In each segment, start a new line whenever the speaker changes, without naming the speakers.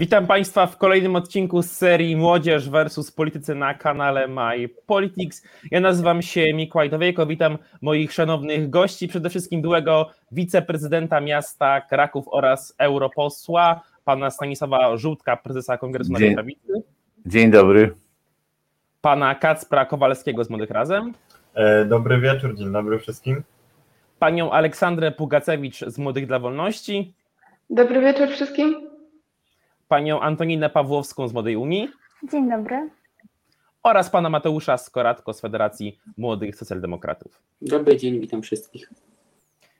Witam Państwa w kolejnym odcinku z serii Młodzież versus Politycy na kanale My Politics. Ja nazywam się Mikołaj Dowiejko, witam moich szanownych gości, przede wszystkim byłego wiceprezydenta miasta Kraków oraz europosła, pana Stanisława Żółtka, prezesa Kongresu Narodowego Prawicy.
Dzień dobry.
Pana Kacpra Kowalskiego z Młodych Razem.
E, dobry wieczór, dzień dobry wszystkim.
Panią Aleksandrę Pugacewicz z Młodych dla Wolności.
Dobry wieczór wszystkim
panią Antoninę Pawłowską z Młodej Unii.
Dzień dobry.
Oraz pana Mateusza Skoratko z Federacji Młodych Socjaldemokratów.
Dobry dzień, witam wszystkich.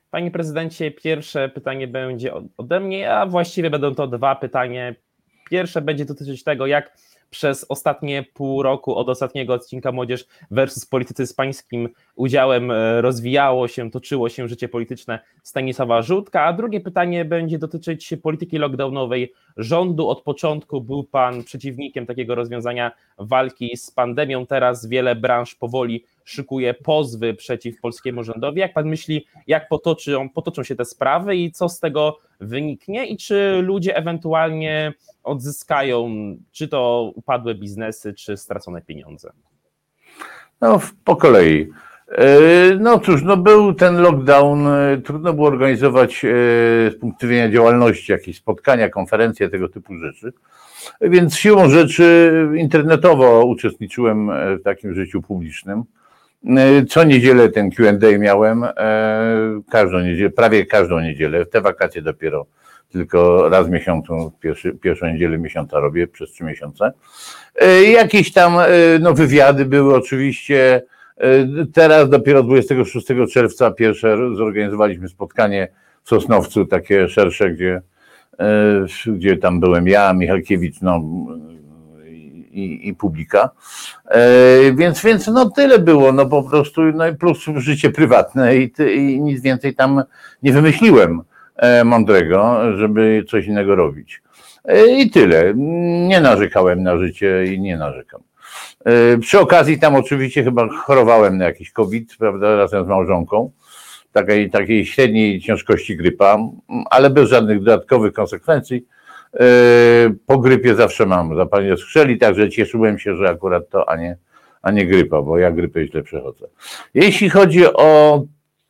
Panie prezydencie, pierwsze pytanie będzie ode mnie, a właściwie będą to dwa pytania. Pierwsze będzie dotyczyć tego, jak przez ostatnie pół roku od ostatniego odcinka Młodzież versus Politycy z pańskim udziałem e, rozwijało się, toczyło się życie polityczne Stanisława Żółtka, a drugie pytanie będzie dotyczyć polityki lockdownowej rządu. Od początku był pan przeciwnikiem takiego rozwiązania walki z pandemią, teraz wiele branż powoli szykuje pozwy przeciw polskiemu rządowi. Jak pan myśli, jak potoczą, potoczą się te sprawy i co z tego wyniknie i czy ludzie ewentualnie odzyskają, czy to upadłe biznesy, czy stracone pieniądze?
No, po kolei. E, no cóż, no był ten lockdown, e, trudno było organizować e, z punktu widzenia działalności jakieś spotkania, konferencje, tego typu rzeczy. Więc siłą rzeczy internetowo uczestniczyłem w takim życiu publicznym. Co niedzielę ten QA miałem, każdą niedzielę, prawie każdą niedzielę, te wakacje dopiero tylko raz w miesiącu, pierwszy, pierwszą niedzielę miesiąca robię przez trzy miesiące. Jakieś tam no, wywiady były oczywiście, E, teraz dopiero 26 czerwca pierwsze zorganizowaliśmy spotkanie w Sosnowcu, takie szersze, gdzie, e, gdzie tam byłem ja, Michalkiewicz, no i, i publika. E, więc, więc no tyle było, no po prostu, no i plus życie prywatne i, i nic więcej tam nie wymyśliłem mądrego, żeby coś innego robić. I tyle. Nie narzekałem na życie i nie narzekam. E, przy okazji tam oczywiście chyba chorowałem na jakiś COVID, prawda, razem z małżonką, takiej, takiej średniej ciężkości grypa, ale bez żadnych dodatkowych konsekwencji. E, po grypie zawsze mam zapalenie skrzeli, także cieszyłem się, że akurat to, a nie, a nie grypa, bo ja grypę źle przechodzę. Jeśli chodzi o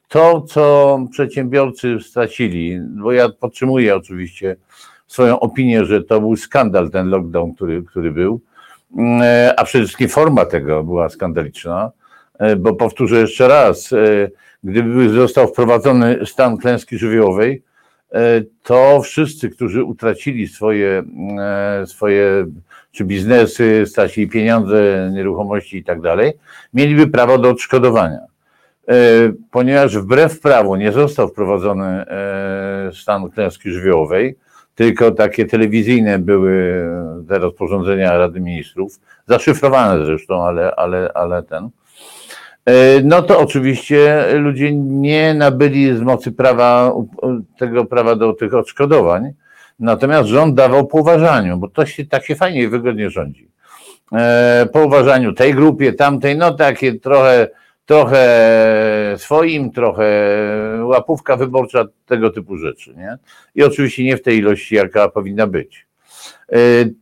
to, co przedsiębiorcy stracili, bo ja podtrzymuję oczywiście swoją opinię, że to był skandal ten lockdown, który, który był, E, a przede wszystkim forma tego była skandaliczna, e, bo powtórzę jeszcze raz, gdyby został wprowadzony stan klęski żywiołowej, to wszyscy, którzy utracili swoje, swoje czy biznesy, stracili pieniądze, nieruchomości i tak dalej, mieliby prawo do odszkodowania. Ponieważ wbrew prawu nie został wprowadzony stan klęski żywiołowej, tylko takie telewizyjne były te rozporządzenia Rady Ministrów, zaszyfrowane zresztą, ale, ale, ale ten. E, no to oczywiście ludzie nie nabyli z mocy prawa, tego prawa do tych odszkodowań, natomiast rząd dawał po uważaniu, bo to się tak się fajnie i wygodnie rządzi. E, po uważaniu tej grupie, tamtej, no takie trochę trochę swoim, trochę łapówka wyborcza, tego typu rzeczy. Nie? I oczywiście nie w tej ilości, jaka powinna być. E,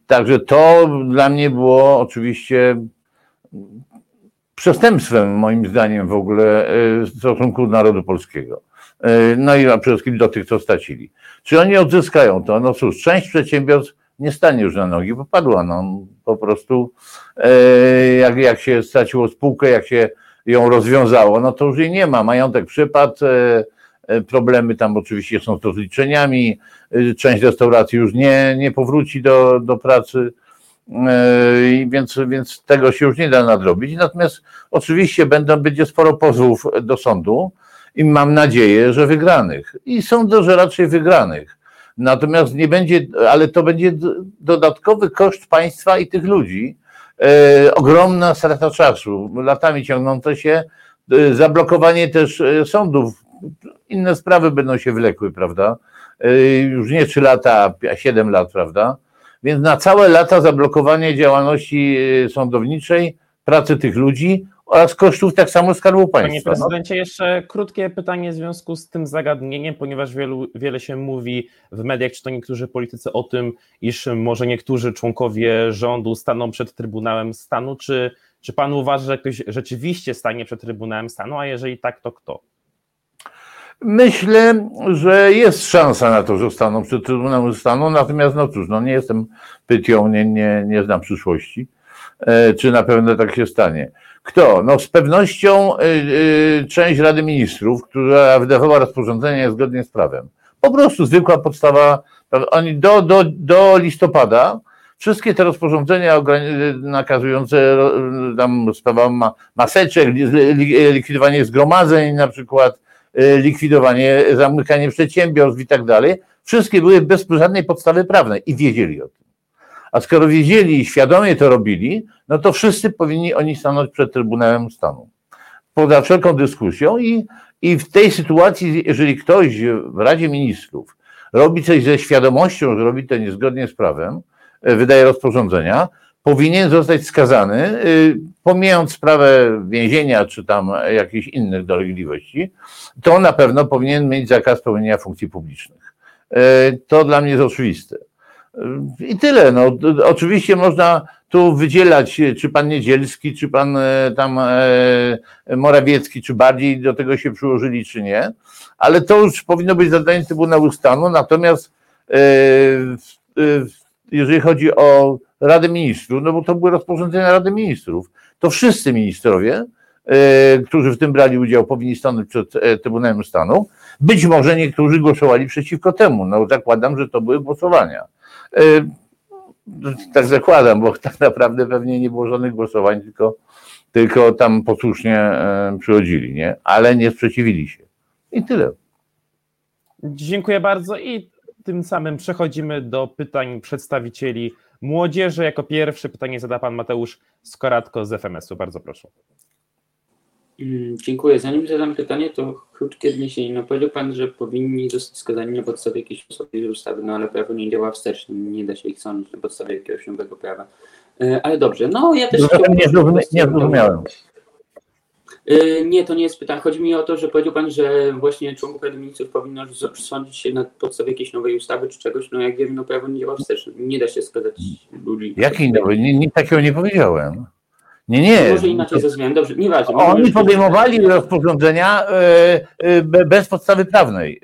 także to dla mnie było oczywiście przestępstwem, moim zdaniem, w ogóle e, w stosunku do narodu polskiego. E, no i przede wszystkim do tych, co stracili. Czy oni odzyskają to? No cóż, część przedsiębiorstw nie stanie już na nogi, bo padła. No, po prostu jak, jak się straciło spółkę, jak się ją rozwiązało, no to już jej nie ma. Majątek przypadł, e, e, problemy tam oczywiście są z rozliczeniami, e, część restauracji już nie, nie powróci do, do pracy, więc, więc tego się już nie da nadrobić. Natomiast oczywiście będą, będzie sporo pozwów do sądu i mam nadzieję, że wygranych. I sądzę, że raczej wygranych. Natomiast nie będzie, ale to będzie dodatkowy koszt państwa i tych ludzi, E, ogromna strata czasu, latami ciągnące się, e, zablokowanie też e, sądów, inne sprawy będą się wlekły, prawda? Już nie 3 lata, a 7 lat, prawda? Więc na całe lata zablokowanie działalności sądowniczej, pracy tych ludzi oraz kosztów tak samo Skarbu
Panie
Państwa. No,
prezydencie, jeszcze krótkie pytanie w związku z tym zagadnieniem, ponieważ wielu, wiele się mówi w mediach, czy to niektórzy politycy o tym, iż może niektórzy członkowie rządu staną przed Trybunałem Stanu. Czy, czy pan uważa, że ktoś rzeczywiście stanie przed Trybunałem Stanu, a jeżeli tak, to kto?
Myślę, że jest szansa na to, że staną przed Trybunałem Stanu, natomiast no cóż, no nie jestem pytią, nie, nie, nie znam przyszłości, e, czy na pewno tak się stanie. Kto? No z pewnością y, y, część Rady Ministrów, która wydawała rozporządzenia zgodnie z prawem. Po prostu zwykła podstawa, oni do, do, do listopada wszystkie te rozporządzenia nakazujące tam sprawę ma, maseczek, li, li, likwidowanie zgromadzeń na przykład, likwidowanie, zamykanie przedsiębiorstw i tak dalej, wszystkie były bez żadnej podstawy prawnej i wiedzieli o tym. A skoro wiedzieli i świadomie to robili, no to wszyscy powinni oni stanąć przed Trybunałem Stanu. Poza wszelką dyskusją i, i w tej sytuacji, jeżeli ktoś w Radzie Ministrów robi coś ze świadomością, że robi to niezgodnie z prawem, wydaje rozporządzenia, powinien zostać skazany, y, pomijając sprawę więzienia czy tam jakichś innych dolegliwości, to na pewno powinien mieć zakaz pełnienia funkcji publicznych. E, To dla mnie jest oczywiste. I tyle. No, oczywiście można tu wydzielać, czy pan Niedzielski, czy pan e, tam e, Morawiecki, czy bardziej do tego się przyłożyli, czy nie, ale to już powinno być zadanie Trybunału Stanu. Natomiast e, w- jeżeli chodzi o Radę Ministrów, no bo to były rozporządzenia Rady Ministrów, to wszyscy ministrowie, e, którzy w tym brali udział, powinni stanąć przed e, Trybunałem Stanu. Być może niektórzy głosowali przeciwko temu. No zakładam, że to były głosowania. E, Tak zakładam, bo tak naprawdę pewnie nie było żadnych głosowań, tylko, tylko tam posłusznie przychodzili, nie? Ale nie sprzeciwili się. I tyle.
Dziękuję bardzo i tym samym przechodzimy do pytań przedstawicieli młodzieży. Jako pierwszy pytanie zada pan Mateusz Skoratko z FMS-u. Bardzo proszę.
Mm, Dziękuję. Zanim zadam pytanie, to krótkie odniesienie. No powiedział Pan, że powinni zostać skazani na podstawie jakiejś osobnej ustawy, no ale prawo nie działa wstecznie, nie da się ich sądzić na podstawie jakiegoś nowego prawa. E, Ale dobrze, no ja też...
Nie zrozumie- nie zrozumiałem.
E, Nie, to nie jest pytanie. Chodzi mi o to, że powiedział Pan, że właśnie członków Rady Ministrów powinno sądzić się na podstawie jakiejś nowej ustawy czy czegoś. No jak wiemy, no prawo nie działa wstecznie. Nie da się skazać ludzi.
Jaki nowy? Nie, nic takiego nie powiedziałem. Nie, nie.
Może inaczej zrozumiałem. Dobrze, nieważne.
Oni podejmowali rozporządzenia e, e, be- bez podstawy prawnej.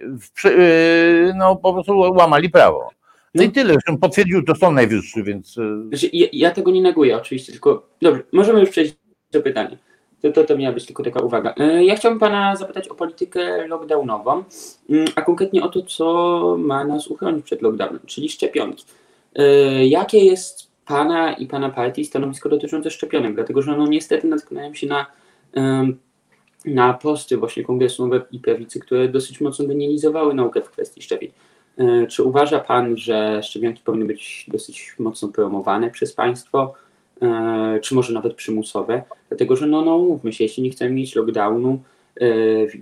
No po prostu łamali prawo. No i tyle. Zresztą potwierdził to Sąd Najwyższy, więc
Znaczy, ja, ja tego nie neguję oczywiście, tylko dobrze, możemy już przejść do pytania. To, to, to miała być tylko taka uwaga. E, Ja chciałbym Pana zapytać o politykę lockdownową, mm, a konkretnie o to, co ma nas uchronić przed lockdownem, czyli szczepionki. E, Jakie jest Pana i Pana partii stanowisko dotyczące szczepionek? Dlatego, że no niestety natknąłem się na, na posty właśnie Kongresu i Prawicy, które dosyć mocno denializowały naukę w kwestii szczepień. E, Czy uważa Pan, że szczepionki powinny być dosyć mocno promowane przez państwo, czy może nawet przymusowe? Dlatego, że no, no mówmy się, jeśli nie chcemy mieć lockdownu e,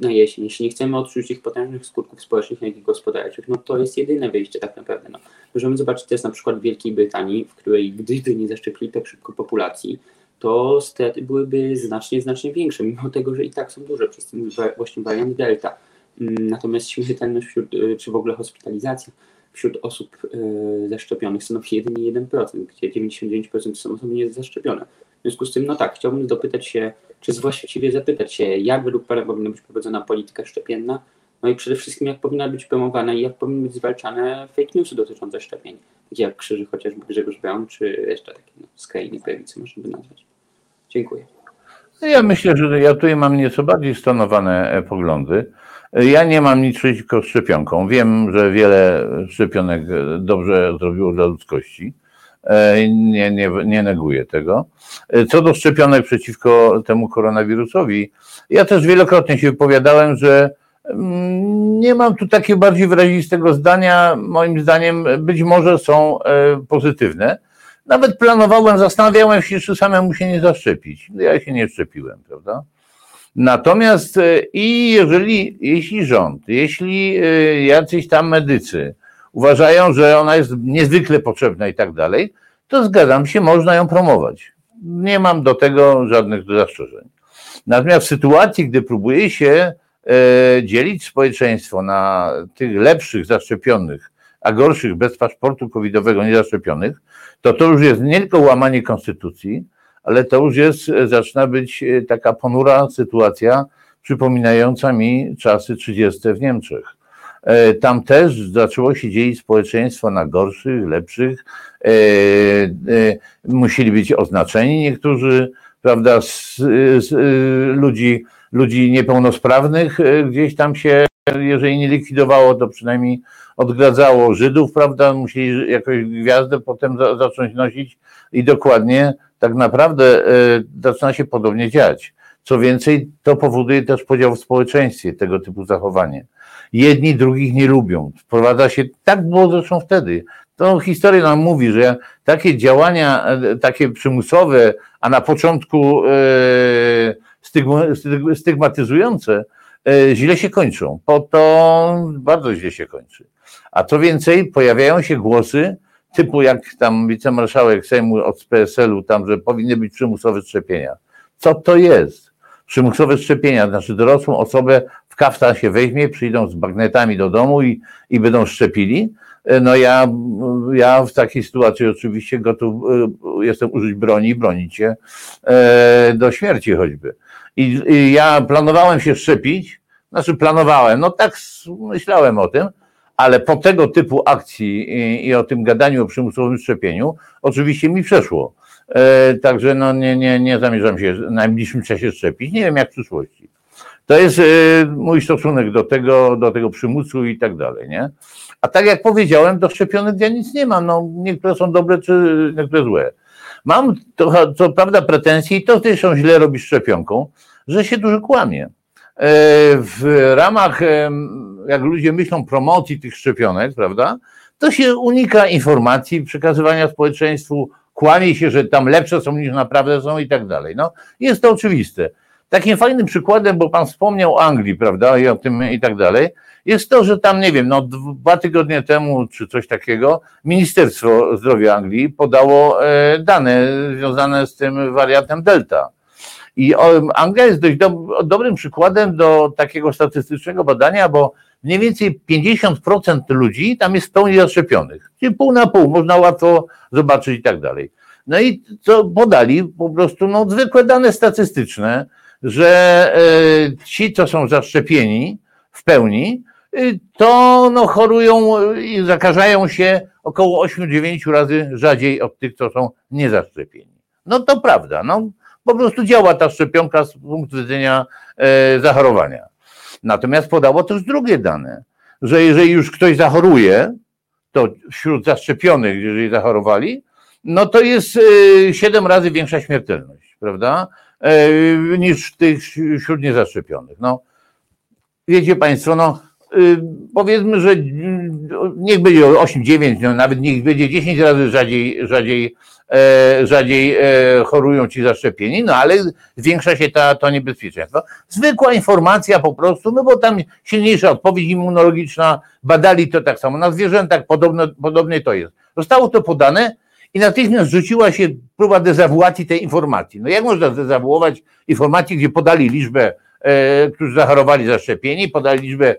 na jesień, jeśli nie chcemy odczuć tych potężnych skutków społecznych, jak i gospodarczych, no to jest jedyne wyjście tak naprawdę. No. Możemy zobaczyć teraz na przykład w Wielkiej Brytanii, w której gdyby nie zaszczepili tak szybko populacji, to straty byłyby znacznie, znacznie większe, mimo tego, że i tak są duże przez ten właśnie wariant Delta. Mm, Natomiast śmiertelność wśród, y, czy w ogóle hospitalizacja wśród osób y, zaszczepionych stanowi jedynie 1%, gdzie 99% to są osoby niezaszczepione. W związku z tym, no tak, chciałbym dopytać się, czy właściwie zapytać się, jak według Pana powinna być prowadzona polityka szczepienna, no i przede wszystkim jak powinna być promowana i jak powinny być zwalczane fake newsy dotyczące szczepień, takie jak krzyży chociażby Grzegorz Braun, czy jeszcze takie no, skrajnej prawicy można by nazwać. Dziękuję.
Ja myślę, że ja tutaj mam nieco bardziej stonowane e, poglądy. Ja nie mam nic przeciwko szczepionkom. Wiem, że wiele szczepionek dobrze zrobiło dla ludzkości. E, Nie, nie, nie neguję tego. E, Co do szczepionek przeciwko temu koronawirusowi, ja też wielokrotnie się wypowiadałem, że mm, nie mam tu takiego bardziej wyrazistego zdania. Moim zdaniem być może są e, pozytywne. Nawet planowałem, zastanawiałem się, czy samemu się nie zaszczepić. Ja się nie szczepiłem, prawda? Natomiast e, i jeżeli, jeśli rząd, jeśli e, jacyś tam medycy uważają, że ona jest niezwykle potrzebna i tak dalej, to zgadzam się, można ją promować. Nie mam do tego żadnych zastrzeżeń. Natomiast w sytuacji, gdy próbuje się e, dzielić społeczeństwo na tych lepszych zaszczepionych, a gorszych bez paszportu covidowego niezaszczepionych, to to już jest nie tylko łamanie konstytucji, ale to już jest, zaczyna być e, taka ponura sytuacja, przypominająca mi czasy 30. w Niemczech. E, Tam też zaczęło się dzielić społeczeństwo na gorszych, lepszych. E, e, Musieli być oznaczeni niektórzy, prawda, z, z, ludzi, ludzi niepełnosprawnych e, gdzieś tam się, jeżeli nie likwidowało, to przynajmniej odgradzało Żydów, prawda, musieli jakąś gwiazdę potem za, zacząć nosić i dokładnie tak naprawdę e, zaczyna się podobnie dziać. Co więcej, to powoduje też podział w społeczeństwie, tego typu zachowanie. Jedni drugich nie lubią. Wprowadza się, tak było zresztą wtedy. To historia nam mówi, że takie działania, e, takie przymusowe, a na początku styg- stygmatyzujące, źle się kończą. Po to bardzo źle się kończy. A co więcej, pojawiają się głosy, typu jak tam wicemarszałek Sejmu od PSL-u, tam, że powinny być przymusowe szczepienia. Co to jest? Przymusowe szczepienia, znaczy dorosłą osobę w kaftan się weźmie, przyjdą z bagnetami do domu i, i będą szczepili. E, No ja, ja w takiej sytuacji oczywiście gotów e, jestem użyć broni i bronić się e, do śmierci choćby. I, I ja planowałem się szczepić, znaczy planowałem, no tak myślałem o tym, ale po tego typu akcji i, i o tym gadaniu o przymusowym szczepieniu, oczywiście mi przeszło. E, także no nie, nie, nie zamierzam się w najbliższym czasie szczepić. Nie wiem jak w przyszłości. To jest e, mój stosunek do tego, do tego przymusu i tak dalej, nie? A tak jak powiedziałem, do szczepionek ja nic nie mam. No, niektóre są dobre, czy niektóre złe. Mam trochę, co prawda pretensje i to zresztą źle robi szczepionką, że się dużo kłamie. E, W ramach, jak ludzie myślą, promocji tych szczepionek, prawda, to się unika informacji, przekazywania społeczeństwu, kłamie się, że tam lepsze są niż naprawdę są i tak dalej. No, jest to oczywiste. Takim fajnym przykładem, bo pan wspomniał o Anglii, prawda, i o tym i tak dalej, jest to, że tam, nie wiem, no dwa tygodnie temu, czy coś takiego, Ministerstwo Zdrowia Anglii podało e, dane związane z tym wariantem Delta. I Anglia jest dość dob dobrym przykładem do takiego statystycznego badania, bo mniej więcej 50% ludzi tam jest w pełni zaszczepionych. Czyli pół na pół, można łatwo zobaczyć i tak dalej. No i co podali po prostu no, zwykłe dane statystyczne, że e, ci, co są zaszczepieni w pełni, y, to no, chorują i zakażają się około 8-9 razy rzadziej od tych, co są niezaszczepieni. No to prawda, no, po prostu działa ta szczepionka z punktu widzenia e, zachorowania. Natomiast podało też drugie dane, że jeżeli już ktoś zachoruje, to wśród zaszczepionych, jeżeli zachorowali, no to jest e, 7 razy większa śmiertelność, prawda? E, niż tych wśród niezaszczepionych. No, wiecie Państwo, no y, powiedzmy, że y, niech będzie 8-9, no, nawet niech będzie 10 razy rzadziej, rzadziej, rzadziej e, chorują ci zaszczepieni, no ale zwiększa się ta, to niebezpieczeństwo. Zwykła informacja po prostu, no bo tam silniejsza odpowiedź immunologiczna, badali to tak samo, na zwierzętach podobno, podobnie to jest. Zostało to podane i natychmiast rzuciła się próba dezawuacji tej informacji. No jak można dezawuować informacji, gdzie podali liczbę e, którzy zachorowali zaszczepieni, podali liczbę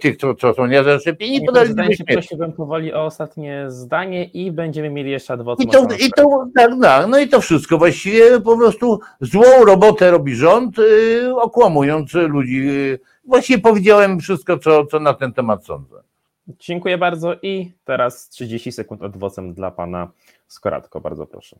tych, co, co są niezaszczepieni, podali liczbę śmierci.
prosiłbym powoli o ostatnie zdanie i będziemy mieli jeszcze adwokat.
I to, i to tak, tak, no i to wszystko właściwie po prostu złą robotę robi rząd, y, okłamując ludzi. Właściwie powiedziałem wszystko, co, co na ten temat sądzę.
Dziękuję bardzo i teraz 30 sekund adwocem dla pana Skoratko, bardzo proszę.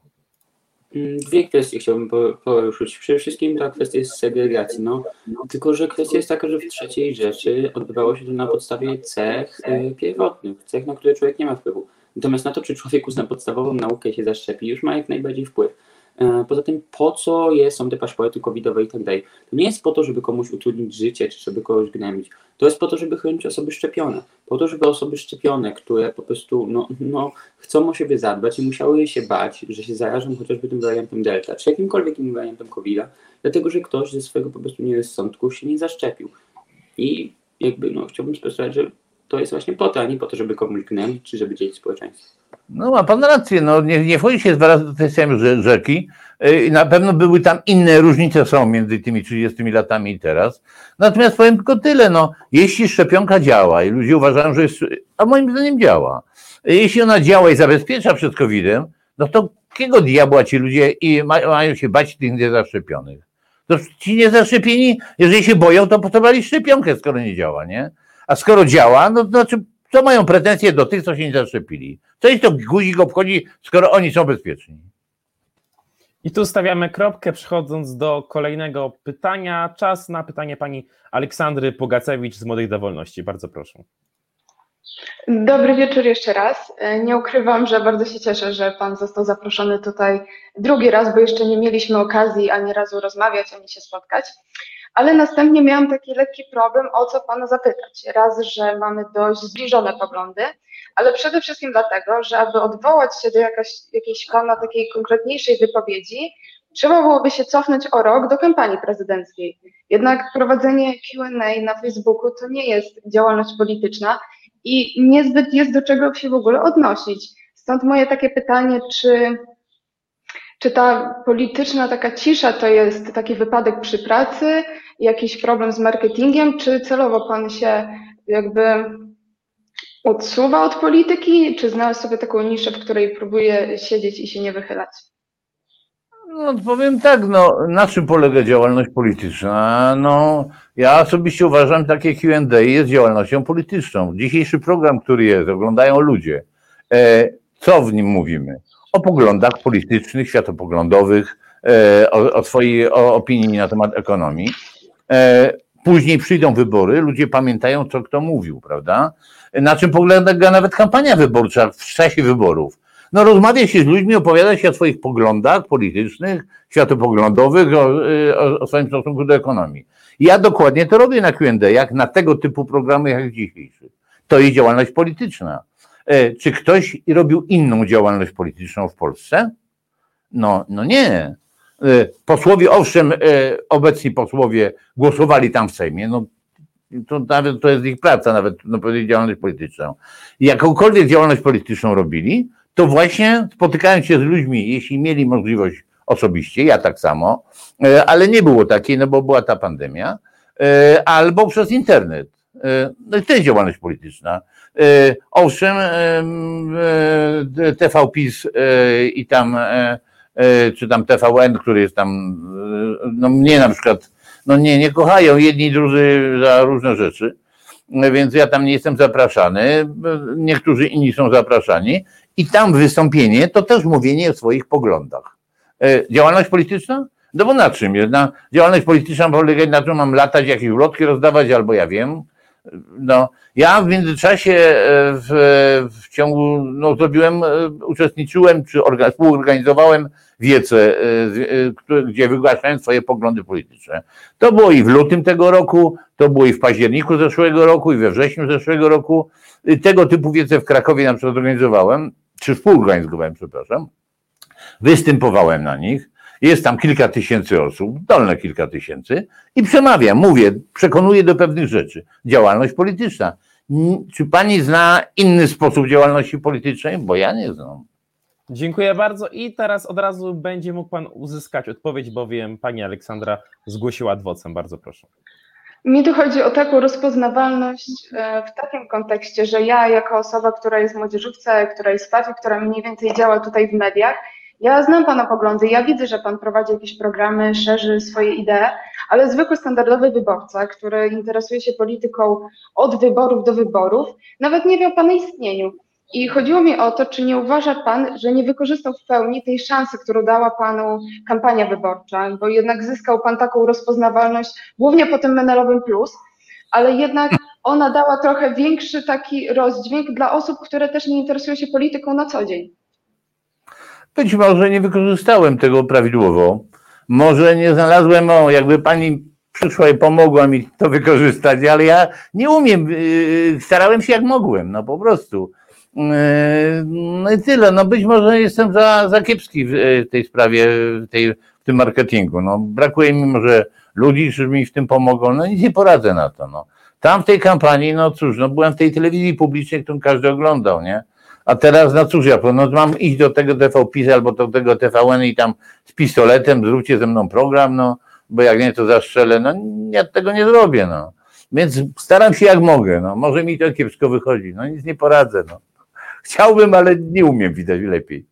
Mm, Dwie kwestie chciałbym po- poruszyć. Przede wszystkim ta kwestia jest segregacji. No, tylko, że kwestia jest taka, że w trzeciej rzeczy odbywało się to na podstawie cech y, pierwotnych, cech, na które człowiek nie ma wpływu. Natomiast na to, czy człowiek uzna podstawową naukę się zaszczepi, już ma jak najbardziej wpływ. E, Poza tym, po co jest, są te paszporty covidowe i tak dalej? To nie jest po to, żeby komuś utrudnić życie, czy żeby kogoś gnębić. To jest po to, żeby chronić osoby szczepione. Po to, żeby osoby szczepione, które po prostu no, no, chcą o siebie zadbać i musiały się bać, że się zarażą chociażby tym wariantem Delta, czy jakimkolwiek innym wariantem COVID-a, dlatego że ktoś ze swojego po prostu nierozsądku się nie zaszczepił. I jakby no, chciałbym sprostować, że to jest właśnie po to, a nie po to, żeby komuś gnębić, czy żeby dzielić społeczeństwo.
No ma pan rację, no nie, nie wchodzi się dwa razy do tej samej rze- rzeki. Yy, Na pewno były tam inne różnice są między tymi 30 latami i teraz. Natomiast powiem tylko tyle, no, jeśli szczepionka działa i ludzie uważają, że jest, a moim zdaniem działa, jeśli ona działa i zabezpiecza przed COVID-em, no to jakiego diabła ci ludzie i ma, mają się bać tych niezaszczepionych? To ci niezaszczepieni, jeżeli się boją, to po co brali szczepionkę, skoro nie działa, nie? A skoro działa, no to znaczy, co mają pretensje do tych, co się nie zaszczepili? Co ich to guzik obchodzi, skoro oni są bezpieczni?
I tu stawiamy kropkę, przechodząc do kolejnego pytania. Czas na pytanie pani Aleksandry Pogacewicz z Młodych do Wolności. Bardzo proszę.
Dobry wieczór jeszcze raz. Nie ukrywam, że bardzo się cieszę, że Pan został zaproszony tutaj drugi raz, bo jeszcze nie mieliśmy okazji ani razu rozmawiać, ani się spotkać. Ale następnie miałam taki lekki problem, o co Pana zapytać. Raz, że mamy dość zbliżone poglądy, ale przede wszystkim dlatego, że aby odwołać się do jakaś, jakiejś Pana takiej konkretniejszej wypowiedzi, trzeba byłoby się cofnąć o rok do kampanii prezydenckiej. Jednak prowadzenie Q&A na Facebooku to nie jest działalność polityczna, i niezbyt jest do czego się w ogóle odnosić. Stąd moje takie pytanie, czy, czy ta polityczna taka cisza to jest taki wypadek przy pracy, jakiś problem z marketingiem, czy celowo pan się jakby odsuwa od polityki, czy znalazł sobie taką niszę, w której próbuje siedzieć i się nie wychylać?
No powiem tak, no na czym polega działalność polityczna? No ja osobiście uważam, takie Q&A jest działalnością polityczną. Dzisiejszy program, który jest, oglądają ludzie. E, co w nim mówimy? O poglądach politycznych, światopoglądowych, e, o, o swojej o opinii na temat ekonomii. E, później przyjdą wybory, ludzie pamiętają, co kto mówił, prawda? Na czym polega nawet kampania wyborcza w czasie wyborów? No rozmawia się z ludźmi, opowiada się o swoich poglądach politycznych, światopoglądowych, o, y, o, o swoim stosunku do ekonomii. Ja dokładnie to robię na Q&A, jak na tego typu programy jak dzisiejszy. To jest działalność polityczna. E, Czy ktoś robił inną działalność polityczną w Polsce? No, no nie. E, Posłowie, owszem, e, obecni posłowie głosowali tam w Sejmie, no to nawet to jest ich praca, nawet no, działalność polityczną. Jakąkolwiek działalność polityczną robili, to właśnie spotykając się z ludźmi, jeśli mieli możliwość osobiście, ja tak samo, ale nie było takiej, no bo była ta pandemia, albo przez internet. E, No i to jest działalność polityczna. E, Owszem, em, e, TV PiS i tam, czy tam TVN, który jest tam, no mnie na przykład, no nie, nie kochają jedni i drudzy za różne rzeczy, więc ja tam nie jestem zapraszany, niektórzy inni są zapraszani i tam wystąpienie to też mówienie o swoich poglądach. Działalność polityczna? No bo na czym? Na, działalność polityczna polega na tym, mam latać, jakieś ulotki rozdawać, albo ja wiem. No, ja w międzyczasie e, w, w ciągu, no zrobiłem, e, uczestniczyłem, czy orga, współorganizowałem wiece, e, gdzie wygłaszałem swoje poglądy polityczne. To było i w lutym tego roku, to było i w październiku zeszłego roku, i we wrześniu zeszłego roku. Tego typu wiece w Krakowie na przykład organizowałem, czy współorganizowałem, przepraszam. Występowałem na nich. Jest tam kilka tysięcy osób, dolne kilka tysięcy i przemawiam, mówię, przekonuję do pewnych rzeczy. Działalność polityczna. Czy pani zna inny sposób działalności politycznej? Bo ja nie znam.
Dziękuję bardzo i teraz od razu będzie mógł Pan uzyskać odpowiedź, bowiem Pani Aleksandra zgłosiła adwocem. Bardzo proszę.
Mi tu chodzi o taką rozpoznawalność e, w takim kontekście, że ja jako osoba, która jest w młodzieżówce, która jest w partii, która mniej więcej działa tutaj w mediach, ja znam Pana poglądy, ja widzę, że Pan prowadzi jakieś programy, szerzy swoje idee, ale zwykły standardowy wyborca, który interesuje się polityką od wyborów do wyborów, nawet nie wie o Pana istnieniu. I chodziło mi o to, czy nie uważa Pan, że nie wykorzystał w pełni tej szansy, którą dała Panu kampania wyborcza, bo jednak zyskał Pan taką rozpoznawalność, głównie po tym Menelowym Plus, ale jednak ona dała trochę większy taki rozdźwięk dla osób, które też nie interesują się polityką na co dzień.
Być może nie wykorzystałem tego prawidłowo. Może nie znalazłem, o, jakby pani przyszła i pomogła mi to wykorzystać, ale ja nie umiem. yy, Starałem się jak mogłem, no po prostu. Yy, No i tyle. No być może jestem za, za kiepski w tej sprawie, w, tej, w tym marketingu. No, brakuje mi może ludzi, którzy mi w tym pomogą. No nic nie poradzę na to. No. Tam w tej kampanii, no cóż, no byłem w tej telewizji publicznej, którą każdy oglądał, nie? A teraz, no cóż, ja no mam iść do tego TVPiS albo do tego TVN i tam z pistoletem zróbcie ze mną program, no, bo jak nie, to zastrzelę. No, ja tego nie zrobię, no. Więc staram się jak mogę, no. Może mi to kiepsko wychodzi, no nic nie poradzę, no. Chciałbym, ale nie umiem widać lepiej.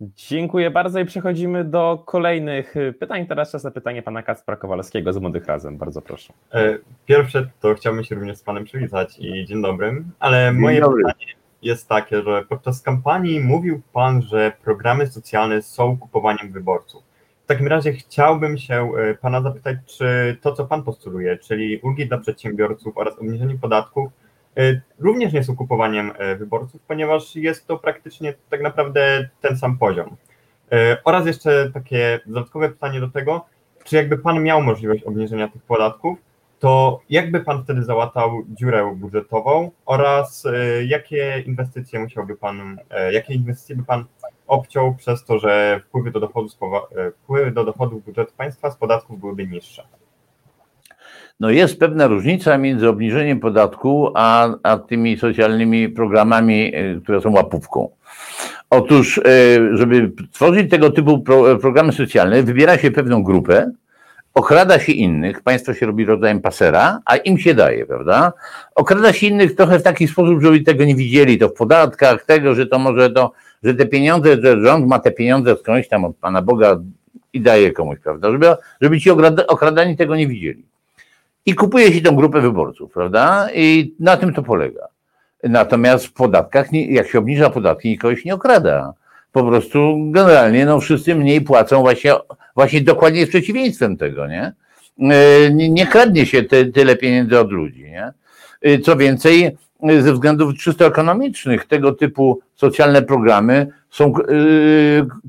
Dziękuję bardzo i przechodzimy do kolejnych y, pytań. Teraz czas na pytanie pana Kacpra Kowalskiego z Młodych Razem. Bardzo proszę.
E, Pierwsze to chciałbym się również z Panem przywitać i dzień dobry, ale
Dzień
moje
dobry.
pytanie jest takie, że podczas kampanii mówił Pan, że programy socjalne są kupowaniem wyborców. W takim razie chciałbym się e, Pana zapytać, czy to, co Pan postuluje, czyli ulgi dla przedsiębiorców oraz obniżenie podatków, e, również nie są kupowaniem e, wyborców, ponieważ jest to praktycznie tak naprawdę ten sam poziom. Oraz jeszcze takie dodatkowe pytanie do tego, czy jakby Pan miał możliwość obniżenia tych podatków, to jakby Pan wtedy załatał dziurę budżetową oraz e, jakie inwestycje musiałby Pan, e, jakie inwestycje by Pan obciął przez to, że wpływy do dochodów, e, wpływy do dochodów budżetu państwa z podatków byłyby niższe?
No jest pewna różnica między obniżeniem podatku, a, a tymi socjalnymi programami, które są łapówką. Otóż, żeby tworzyć tego typu pro, programy socjalne, wybiera się pewną grupę, okrada się innych, państwo się robi rodzajem pasera, a im się daje, prawda? Okrada się innych trochę w taki sposób, żeby tego nie widzieli, to w podatkach, tego, że to może to, że te pieniądze, że rząd ma te pieniądze skądś tam od Pana Boga i daje komuś, prawda? Żeby, żeby ci okrada- okradani tego nie widzieli i kupuje się tą grupę wyborców, prawda? I na tym to polega. Natomiast w podatkach, jak się obniża podatki, nikogo się nie okrada. Po prostu generalnie no, wszyscy mniej płacą właśnie, właśnie dokładnie z przeciwieństwem tego, nie? E, Nie, nie kradnie się te, tyle pieniędzy od ludzi, nie? E, Co więcej, e, ze względów czysto ekonomicznych, tego typu socjalne programy są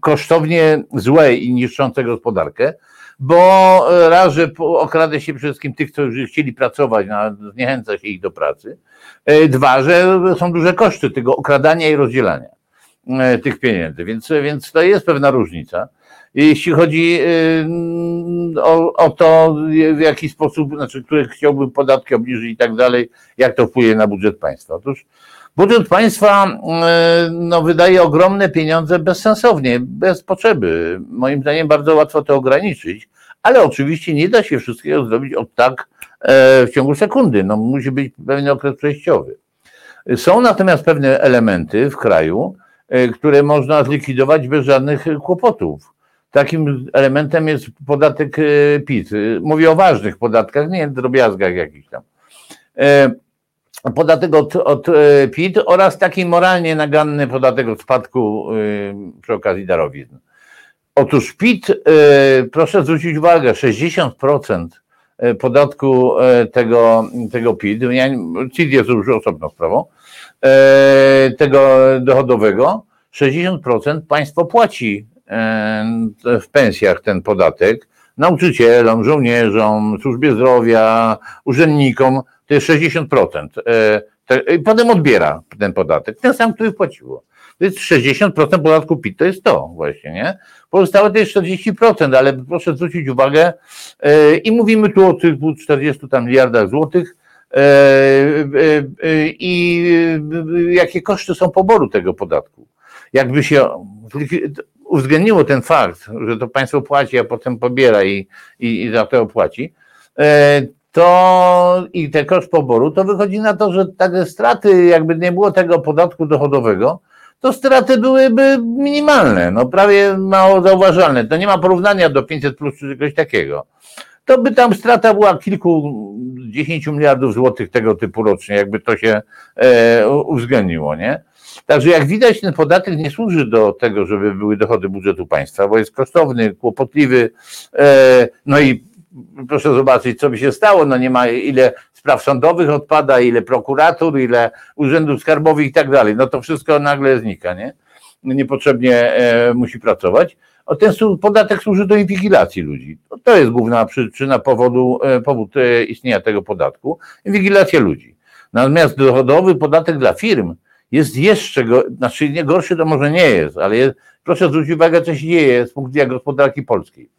kosztownie złe i niszczące gospodarkę, bo raz, że okrada się przede wszystkim tych, którzy chcieli pracować, no, zniechęca się ich do pracy. Dwa, że są duże koszty tego okradania i rozdzielania tych pieniędzy, więc, więc to jest pewna różnica. Jeśli chodzi e, o, o to, w jaki sposób, znaczy, które chciałbym podatki obniżyć i tak dalej, jak to wpłynie na budżet państwa. Otóż budżet państwa e, no, wydaje ogromne pieniądze bezsensownie, bez potrzeby. Moim zdaniem bardzo łatwo to ograniczyć, ale oczywiście nie da się wszystkiego zrobić od tak e, w ciągu sekundy. No, musi być pewien okres przejściowy. Są natomiast pewne elementy w kraju, e, które można zlikwidować bez żadnych kłopotów. Takim elementem jest podatek e, PIT. Mówię o ważnych podatkach, nie drobiazgach jakichś tam. E, Podatek od, od e, PIT oraz taki moralnie naganny podatek od spadku e, przy okazji darowizn. Otóż PIT, e, proszę zwrócić uwagę, 60% e, podatku e, tego, tego PIT, ja, CIT jest już osobną sprawą, e, tego dochodowego, 60% państwo płaci e, w pensjach ten podatek nauczycielom, żołnierzom, służbie zdrowia, urzędnikom, to jest 60%. E, I potem odbiera ten podatek, ten sam, który wpłaciło. To jest 60% podatku PIT, to jest to właśnie, nie? Pozostałe to jest 40%, ale proszę zwrócić uwagę, e, i mówimy tu o tych 40 tam miliardach złotych, e, e, e, i e, jakie koszty są poboru tego podatku. Jakby się uwzględniło ten fakt, że to państwo płaci, a potem pobiera i, i, i za to opłaci, e, to i te koszt poboru, to wychodzi na to, że takie straty, jakby nie było tego podatku dochodowego, to straty byłyby minimalne, no prawie mało zauważalne. To nie ma porównania do 500 plus czy czegoś takiego. To by tam strata była kilkudziesięciu miliardów złotych tego typu rocznie, jakby to się e, uwzględniło, nie? Także jak widać, ten podatek nie służy do tego, żeby były dochody budżetu państwa, bo jest kosztowny, kłopotliwy. E, no i proszę zobaczyć, co by się stało. No nie ma ile spraw sądowych odpada, ile prokuratur, ile urzędów skarbowych i tak dalej. No to wszystko nagle znika, nie? Niepotrzebnie e, musi pracować. Ten podatek służy do inwigilacji ludzi. To, to jest główna przyczyna powodu, e, powód e, istnienia tego podatku. Inwigilacja ludzi. Natomiast dochodowy podatek dla firm jest jeszcze, go, znaczy nie gorszy to może nie jest, ale jest, proszę zwrócić uwagę, co się dzieje z punktu widzenia gospodarki polskiej.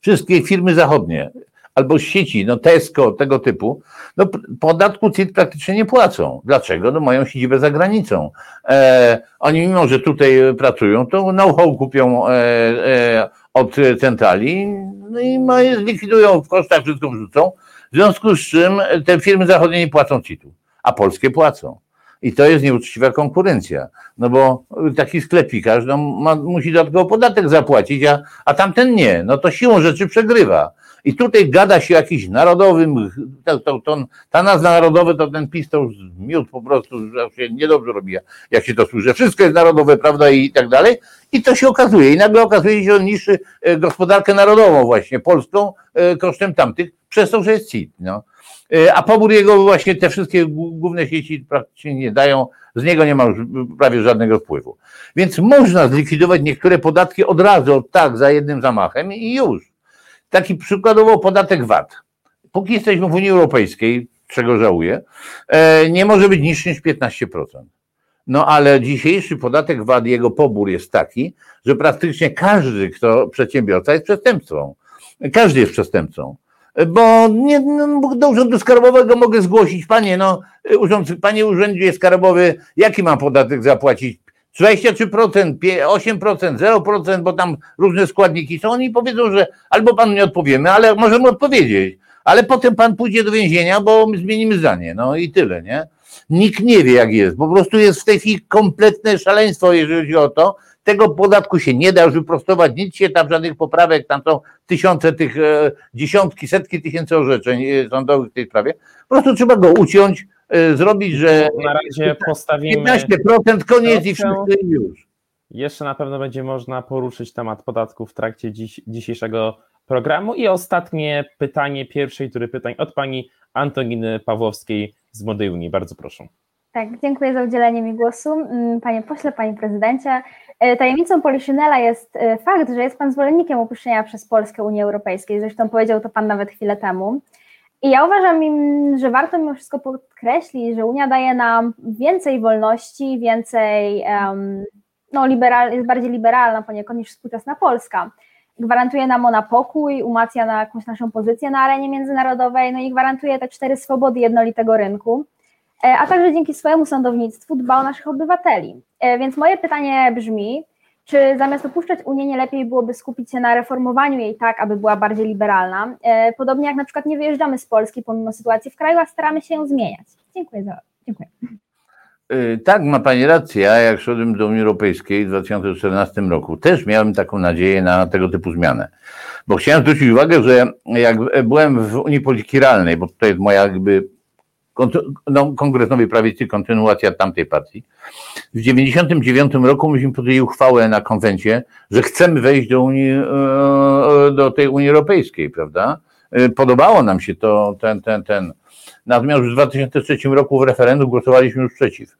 Wszystkie firmy zachodnie, albo z sieci, no Tesco, tego typu, no podatku CIT praktycznie nie płacą. Dlaczego? No mają siedzibę za granicą. E, oni mimo, że tutaj pracują, to know-how kupią e, e, od centrali no i zlikwidują w kosztach, wszystko wrzucą, w związku z czym te firmy zachodnie nie płacą CIT-u, a polskie płacą. I to jest nieuczciwa konkurencja. No bo taki sklepikarz no, ma, musi dodatkowo podatek zapłacić, a, a tamten nie. No to siłą rzeczy przegrywa. I tutaj gada się jakiś narodowym, to, to, to, ta nazwa narodowy to ten PiS to już miód po prostu, że się niedobrze robi, jak się to słyszy. Wszystko jest narodowe, prawda, i tak dalej. I to się okazuje. I nagle okazuje się, że on niszczy e, gospodarkę narodową właśnie, polską, e, kosztem tamtych, przez to, że jest CIT. No. E, a pobór jego właśnie te wszystkie główne sieci praktycznie nie dają, z niego nie ma już prawie żadnego wpływu. Więc można zlikwidować niektóre podatki od razu, tak, za jednym zamachem i już. Taki przykładowo podatek VAT. Póki jesteśmy w Unii Europejskiej, czego żałuję, e, nie może być niższy niż 15%. No ale dzisiejszy podatek VAT, jego pobór jest taki, że praktycznie każdy, kto przedsiębiorca jest przestępcą. Każdy jest przestępcą bo nie, no, do urzędu skarbowego mogę zgłosić, panie, no, urząd, panie urzędzie skarbowy, jaki mam podatek zapłacić? 23%, 8%, 0%, bo tam różne składniki są. Oni powiedzą, że albo pan nie odpowiemy, ale możemy odpowiedzieć, ale potem pan pójdzie do więzienia, bo my zmienimy zdanie. No i tyle, nie? Nikt nie wie, jak jest. Po prostu jest w tej chwili kompletne szaleństwo, jeżeli chodzi o to, tego podatku się nie da już wyprostować, nic się tam, żadnych poprawek, tam są tysiące tych, e, dziesiątki, setki tysięcy orzeczeń e, sądowych w tej sprawie. Po prostu trzeba go uciąć, zrobić, że
na razie postawimy
15% koniec i wszystko już.
Jeszcze na pewno będzie można poruszyć temat podatków w trakcie dziś, dzisiejszego programu. I ostatnie pytanie pierwszej tury pytań od pani Antoniny Pawłowskiej z Młodej Unii. Bardzo proszę.
Tak, dziękuję za udzielenie mi głosu. Mm, panie pośle, panie prezydencie, e, tajemnicą Poliszynela jest e, fakt, że jest pan zwolennikiem opuszczenia przez Polskę Unii Europejskiej. Zresztą powiedział to pan nawet chwilę temu. I ja uważam, że warto mimo wszystko podkreślić, że Unia daje nam więcej wolności, więcej, no, liberal, jest bardziej liberalna poniekąd niż współczesna Polska. Gwarantuje nam ona pokój, umacnia na jakąś naszą pozycję na arenie międzynarodowej, no i gwarantuje te cztery swobody jednolitego rynku. E, a także dzięki swojemu sądownictwu dba o naszych obywateli. E, więc moje pytanie brzmi, czy zamiast opuszczać Unię nie lepiej byłoby skupić się na reformowaniu jej tak, aby była bardziej liberalna? E, podobnie jak na przykład nie wyjeżdżamy z Polski pomimo sytuacji w kraju, a staramy się ją zmieniać. Dziękuję za. Dziękuję.
Tak, ma Pani rację. Ja jak szedłem do Unii Europejskiej w 2014 roku, też miałem taką nadzieję na tego typu zmianę. Bo chciałem zwrócić uwagę, że jak byłem w Unii Polityki Realnej, bo to jest moja jakby no, Kongres Nowej Prawicy, kontynuacja tamtej partii. W 1999 roku myśmy podjęli uchwałę na konwencie, że chcemy wejść do, Unii, e, do tej Unii Europejskiej, prawda? E, podobało nam się to, ten, ten, ten. Natomiast w 2003 roku w referendum głosowaliśmy już przeciw,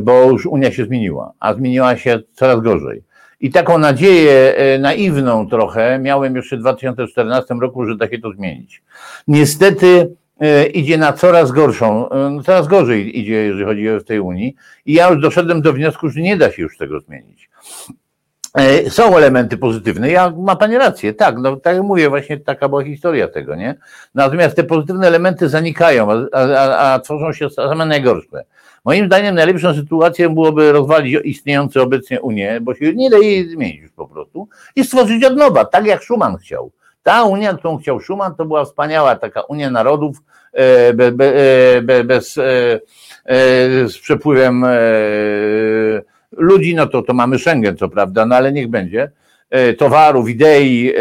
bo już Unia się zmieniła, a zmieniła się coraz gorzej. I taką nadzieję e, naiwną trochę miałem jeszcze w 2014 roku, że da się to zmienić. Niestety E, idzie na coraz gorszą, e, no coraz gorzej idzie, jeżeli chodzi o tej Unii. I ja już doszedłem do wniosku, że nie da się już tego zmienić. E, są elementy pozytywne. Ja ma Pani rację, tak, no tak jak mówię, właśnie taka była historia tego, nie? Natomiast te pozytywne elementy zanikają, a, a, a tworzą się same najgorsze. Moim zdaniem najlepszą sytuacją byłoby rozwalić istniejące obecnie Unię, bo się nie da jej zmienić już po prostu i stworzyć od nowa, tak jak Schuman chciał. Ta Unia, którą chciał Schuman, to była wspaniała taka Unia Narodów e, e, be, bez, e, z przepływem ludzi, no to, to mamy Schengen, co prawda, no ale niech będzie. Towarów, idei,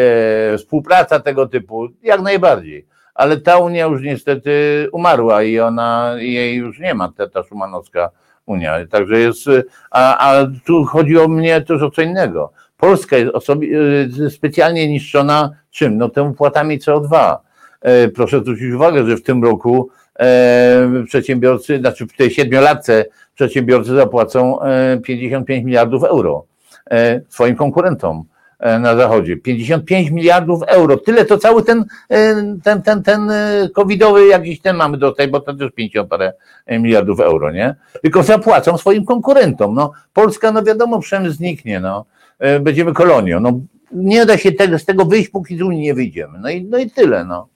współpraca tego typu, jak najbardziej. Ale ta Unia już niestety umarła i ona, jej już nie ma, ta, ta szumanowska Unia. Także jest, a, a tu chodzi o mnie też o co innego. Polska jest osobie, y, specjalnie niszczona czym? No temu płatami CO2. E, proszę zwrócić uwagę, że w tym roku e, przedsiębiorcy, znaczy w tej siedmiolatce przedsiębiorcy zapłacą 55 e, miliardów euro swoim konkurentom na zachodzie. 55 miliardów euro. Tyle to cały ten, ten, ten, ten covidowy jakiś ten mamy do tej, bo to też 50 parę miliardów euro, nie? Tylko zapłacą swoim konkurentom. No, Polska, no wiadomo, przemysł zniknie, no. E, będziemy kolonią. No, nie da się tego, z tego wyjść, póki z Unii nie wyjdziemy. No i, no i tyle. No.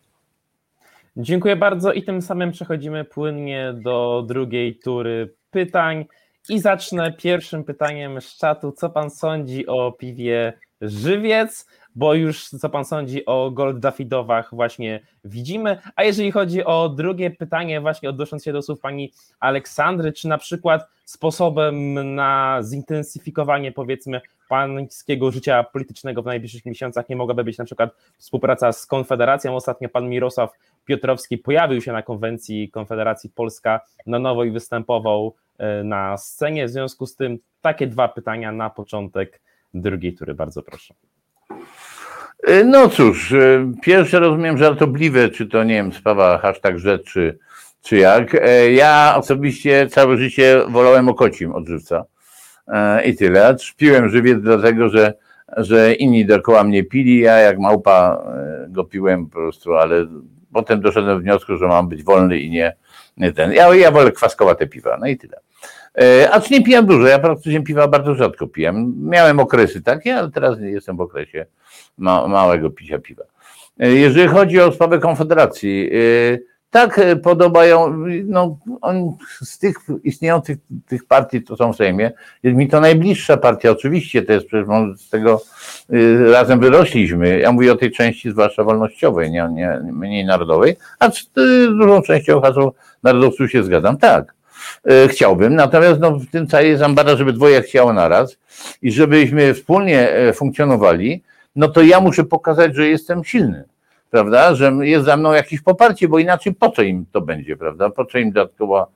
Dziękuję bardzo i tym samym przechodzimy płynnie do drugiej tury pytań i zacznę pierwszym pytaniem z czatu. Co pan sądzi o piwie Żywiec? Bo już co pan sądzi o Gold Dafidowach właśnie widzimy. A jeżeli chodzi o drugie pytanie, właśnie odnosząc się do słów pani Aleksandry, czy na przykład sposobem na zintensyfikowanie powiedzmy pańskiego życia politycznego w najbliższych miesiącach nie mogłaby być na przykład współpraca z Konfederacją. Ostatnio pan Mirosław Piotrowski pojawił się na konwencji Konfederacji Polska na nowo i występował e, na scenie. W związku z tym takie dwa pytania na początek drugiej tury. Bardzo proszę.
E, no cóż, e, pierwsze rozumiem żartobliwe, czy to nie wiem, sprawa hashtag rzecz, czy, jak. Ja osobiście całe życie wolałem okocim odżywca i tyle. Piłem żywiec dlatego, że, że inni dookoła mnie pili, ja jak małpa go piłem po prostu, ale potem doszedłem do wniosku, że mam być wolny i nie, nie ten. Ja, ja wolę kwaskowate piwa, no i tyle. E, a czy nie pijam dużo, ja praktycznie piwa bardzo rzadko. Miałem okresy takie, ale teraz nie jestem w okresie ma, małego picia piwa. E, jeżeli chodzi o sprawę Konfederacji, e, tak e, podobają, no, on, z tych istniejących tych partii, co są w Sejmie, jest mi to najbliższa partia, oczywiście, to jest przecież z tego y, razem wyrośliśmy. Ja mówię o tej części zwłaszcza wolnościowej, nie, nie mniej narodowej, a z y, dużą częścią haseł narodowców się zgadzam, tak. Y, chciałbym, natomiast no, w tym całej jest ambara, żeby dwoje chciało naraz i żebyśmy wspólnie e, funkcjonowali, no to ja muszę pokazać, że jestem silny prawda, że jest za mną jakieś poparcie, bo inaczej po co im to będzie, prawda, po co im dodatkowa,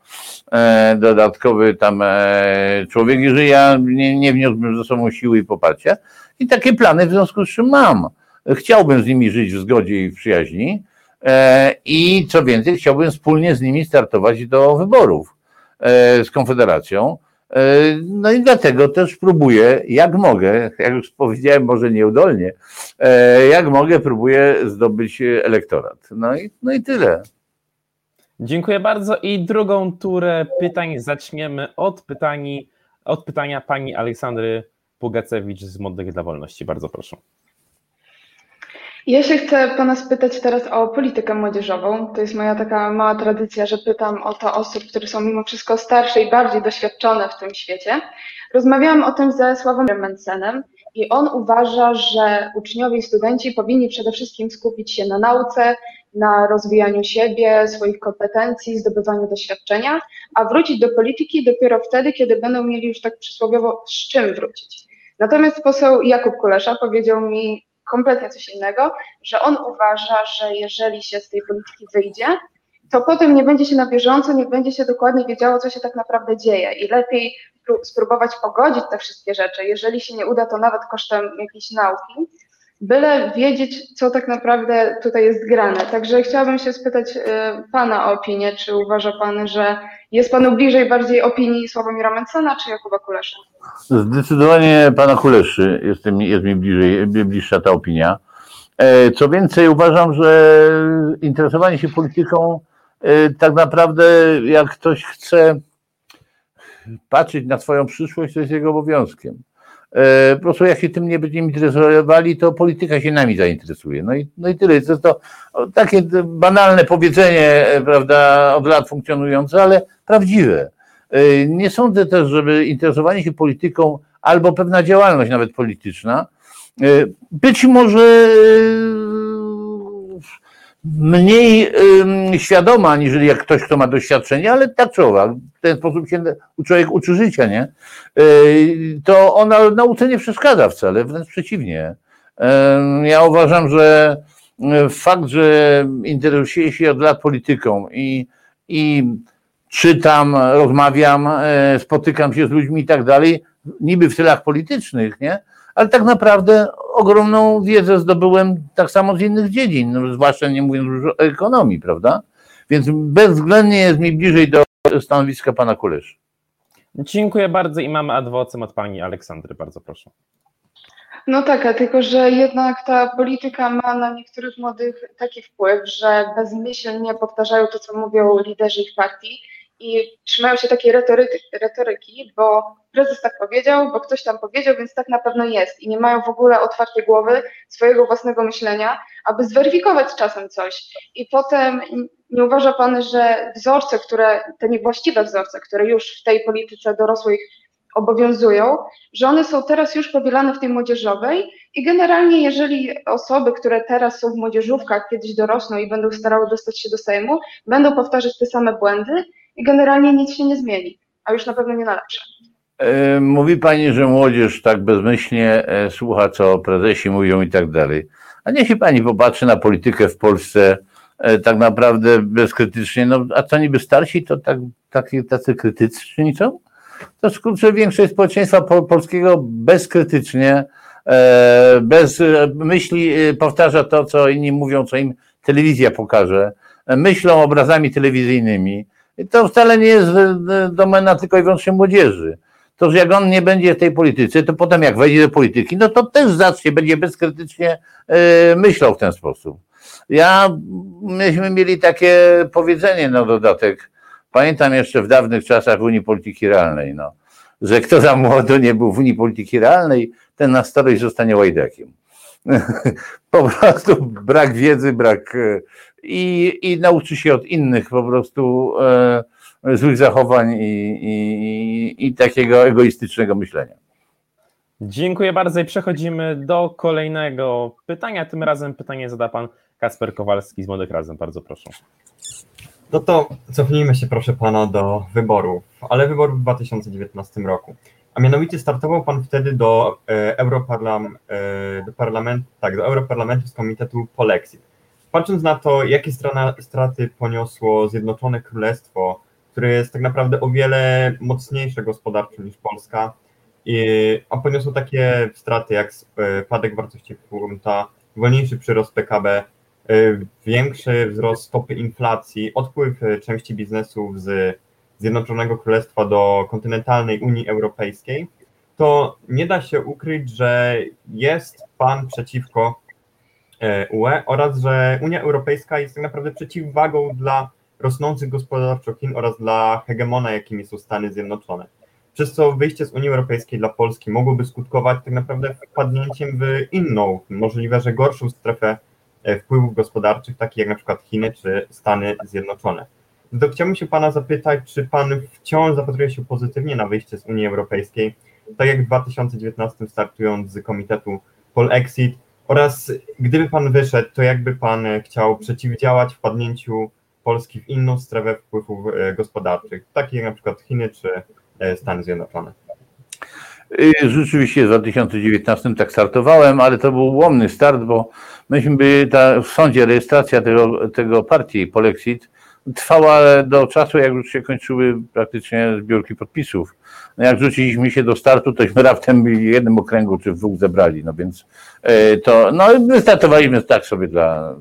e, dodatkowy tam e, człowiek, jeżeli ja nie, nie wniosłbym ze sobą siły i poparcia? I takie plany w związku z czym mam. Chciałbym z nimi żyć w zgodzie i w przyjaźni e, i co więcej, chciałbym wspólnie z nimi startować do wyborów e, z Konfederacją, no i dlatego też próbuję, jak mogę, jak już powiedziałem, może nieudolnie, e, jak mogę, próbuję zdobyć elektorat. No i, no i tyle.
Dziękuję bardzo. I drugą turę pytań zaczniemy od, pytani, od pytania pani Aleksandry Pugacewicz z Młodych dla Wolności. Bardzo proszę.
Ja się chcę Pana spytać teraz o politykę młodzieżową. To jest moja taka mała tradycja, że pytam o to osób, które są mimo wszystko starsze i bardziej doświadczone w tym świecie. Rozmawiałam o tym ze Sławomirem Mencenem i on uważa, że uczniowie i studenci powinni przede wszystkim skupić się na nauce, na rozwijaniu siebie, swoich kompetencji, zdobywaniu doświadczenia, a wrócić do polityki dopiero wtedy, kiedy będą mieli już tak przysłowiowo z czym wrócić. Natomiast poseł Jakub Kulesza powiedział mi kompletnie coś innego, że on uważa, że jeżeli się z tej polityki wyjdzie, to potem nie będzie się na bieżąco, nie będzie się dokładnie wiedziało, co się tak naprawdę dzieje i lepiej spróbować pogodzić te wszystkie rzeczy. Jeżeli się nie uda, to nawet kosztem jakiejś nauki, byle wiedzieć, co tak naprawdę tutaj jest grane. Także chciałabym się spytać y, Pana o opinię, czy uważa Pan, że jest Panu bliżej bardziej opinii Sławomira Mencena, czy Jakuba Kulesza?
Zdecydowanie Pana Kuleszy jest jest mi bliżej, bliższa ta opinia. E, co więcej, uważam, że interesowanie się polityką e, tak naprawdę, jak ktoś chce patrzeć na swoją przyszłość, to jest jego obowiązkiem. E, po prostu jak się tym nie będziemy interesowali, to polityka się nami zainteresuje. No i, no i tyle. To to takie banalne powiedzenie, e, prawda, od lat funkcjonujące, ale prawdziwe. E, nie sądzę też, żeby interesowanie się polityką albo pewna działalność nawet polityczna, być może mniej świadoma, aniżeli jak ktoś, kto ma doświadczenie, ale tak czoła. W ten sposób się człowiek uczy życia, nie? Y, to ona nauce nie przeszkadza wcale, wręcz przeciwnie. Ja uważam, że y, fakt, że interesuję się od lat polityką i, i czytam, rozmawiam, y, spotykam się z ludźmi i tak dalej, niby w celach politycznych, nie? Ale tak naprawdę ogromną wiedzę zdobyłem tak samo z innych dziedzin, no, zwłaszcza nie mówiąc już o ekonomii, prawda? Więc bezwzględnie jest mi bliżej do stanowiska pana Kuleszy.
Dziękuję bardzo i mamy adwocem od pani Aleksandry, bardzo proszę.
No tak, a tylko że jednak ta polityka ma na niektórych młodych taki wpływ, że bezmyślnie powtarzają to, co mówią liderzy ich partii i trzymają się takiej retoryki, retoryki, bo prezes tak powiedział, bo ktoś tam powiedział, więc tak na pewno jest i nie mają w ogóle otwartej głowy swojego własnego myślenia, aby zweryfikować czasem coś. I potem nie uważa Pan, że wzorce, które, te niewłaściwe wzorce, które już w tej polityce dorosłych obowiązują, że one są teraz już powielane w tej młodzieżowej i generalnie jeżeli osoby, które teraz są w młodzieżówkach, kiedyś dorosną i będą starały dostać się do Sejmu, będą powtarzać te same błędy i generalnie nic się nie zmieni, a już na pewno nie na lepsze.
E, mówi Pani, że młodzież tak bezmyślnie e, słucha, co prezesi mówią i tak dalej. A niech się Pani popatrzy na politykę w Polsce e, tak naprawdę bezkrytycznie. No, a co niby starsi, to tak, tacy, tacy krytyczni są? To skurczę większość społeczeństwa polskiego bezkrytycznie, bez myśli powtarza to, co inni mówią, co im telewizja pokaże. Myślą obrazami telewizyjnymi. I to wcale nie jest domena tylko i wyłącznie młodzieży to że jak on nie będzie w tej polityce, to potem jak wejdzie do polityki, no to też zacznie, będzie bezkrytycznie e, myślał w ten sposób. Ja, myśmy mieli takie powiedzenie na dodatek, pamiętam jeszcze w dawnych czasach Unii Polityki Realnej, no, że kto za młodo nie był w Unii Polityki Realnej, ten na starość zostanie łajdakiem. po prostu brak wiedzy, brak e, i, i nauczy się od innych po prostu e, złych zachowań i, i, i takiego egoistycznego myślenia.
Dziękuję bardzo i przechodzimy do kolejnego pytania. Tym razem pytanie zada pan Kasper Kowalski z Młodych Razem. Bardzo proszę.
No to cofnijmy się proszę pana do wyborów, ale wyborów w 2019 roku. A mianowicie startował pan wtedy do, e, Europarlam, e, do, parlamentu, tak, do Europarlamentu z komitetu Polexit. Patrząc na to, jakie straty poniosło Zjednoczone Królestwo które jest tak naprawdę o wiele mocniejsze gospodarczo niż Polska, a poniosło takie straty jak spadek wartości funta, wolniejszy przyrost PKB, y, większy wzrost stopy inflacji, odpływ y, części biznesów z Zjednoczonego Królestwa do kontynentalnej Unii Europejskiej, to nie da się ukryć, że jest pan przeciwko e, UE oraz że Unia Europejska jest tak naprawdę przeciwwagą dla rosnących gospodarczo Chin oraz dla hegemona, jakimi są Stany Zjednoczone. Przez co wyjście z Unii Europejskiej dla Polski mogłoby skutkować tak naprawdę wpadnięciem w inną, możliwe, że gorszą strefę e, wpływów gospodarczych, takich jak na przykład Chiny czy Stany Zjednoczone. To chciałbym się Pana zapytać, czy Pan wciąż zapatruje się pozytywnie na wyjście z Unii Europejskiej, tak jak w 2019 startując z komitetu Polexit oraz gdyby Pan wyszedł, to jakby Pan chciał przeciwdziałać wpadnięciu Polski w inną strefę wpływów e, gospodarczych, takie jak na przykład Chiny czy e, Stany Zjednoczone.
Y, rzeczywiście w 2019 tak startowałem, ale to był łomny start, bo myśmy byli ta, w sądzie rejestracja tego, tego partii Polexit trwała do czasu, jak już się kończyły praktycznie zbiórki podpisów. No jak rzuciliśmy się do startu, tośmy raptem w jednym okręgu czy w dwóch zebrali, no więc e, to, no my startowaliśmy tak sobie dla,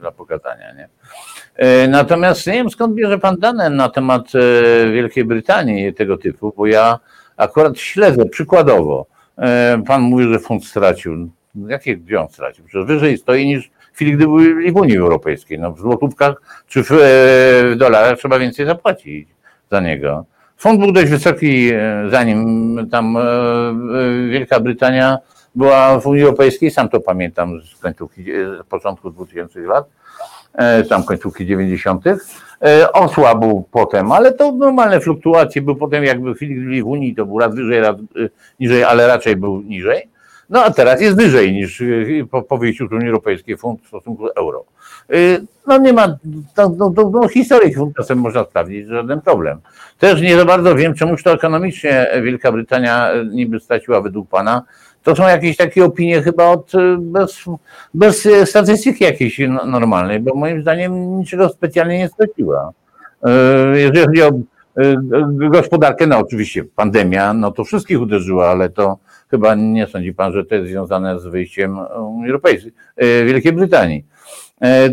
dla pokazania, nie? E, natomiast nie wiem skąd bierze pan dane na temat e, Wielkiej Brytanii tego typu, bo ja akurat śledzę przykładowo. Pan mówi, że fund stracił. Jakie gdzie on stracił? Przecież wyżej stoi niż w chwili, gdy byli w Unii Europejskiej. No, w złotówkach czy w, w dolarach trzeba więcej zapłacić za niego. Fond był dość wysoki, zanim tam Wielka Brytania była w Unii Europejskiej, sam to pamiętam z końcówki, z początku 2000 lat E, tam końcówki 90. E, osłabł potem, ale to normalne fluktuacje, był potem jakby w chwili w Unii to był raz wyżej, raz e, niżej, ale raczej był niżej. No a teraz jest wyżej niż po, po wyjściu z Unii Europejskiej fund w stosunku do euro. No nie ma, no, no, no, no historii fund czasem można sprawdzić, żaden problem. Też nie za bardzo wiem, czemuż to ekonomicznie Wielka Brytania niby straciła według Pana, to są jakieś takie opinie chyba od, y, bez, bez y, statystyki jakiejś normalnej, bo moim zdaniem niczego specjalnie nie straciła. Y, jeżeli chodzi o gospodarkę, no oczywiście pandemia, no to wszystkich uderzyła, ale to chyba nie sądzi pan, że to jest związane z wyjściem Europejskiej, Wielkiej Brytanii.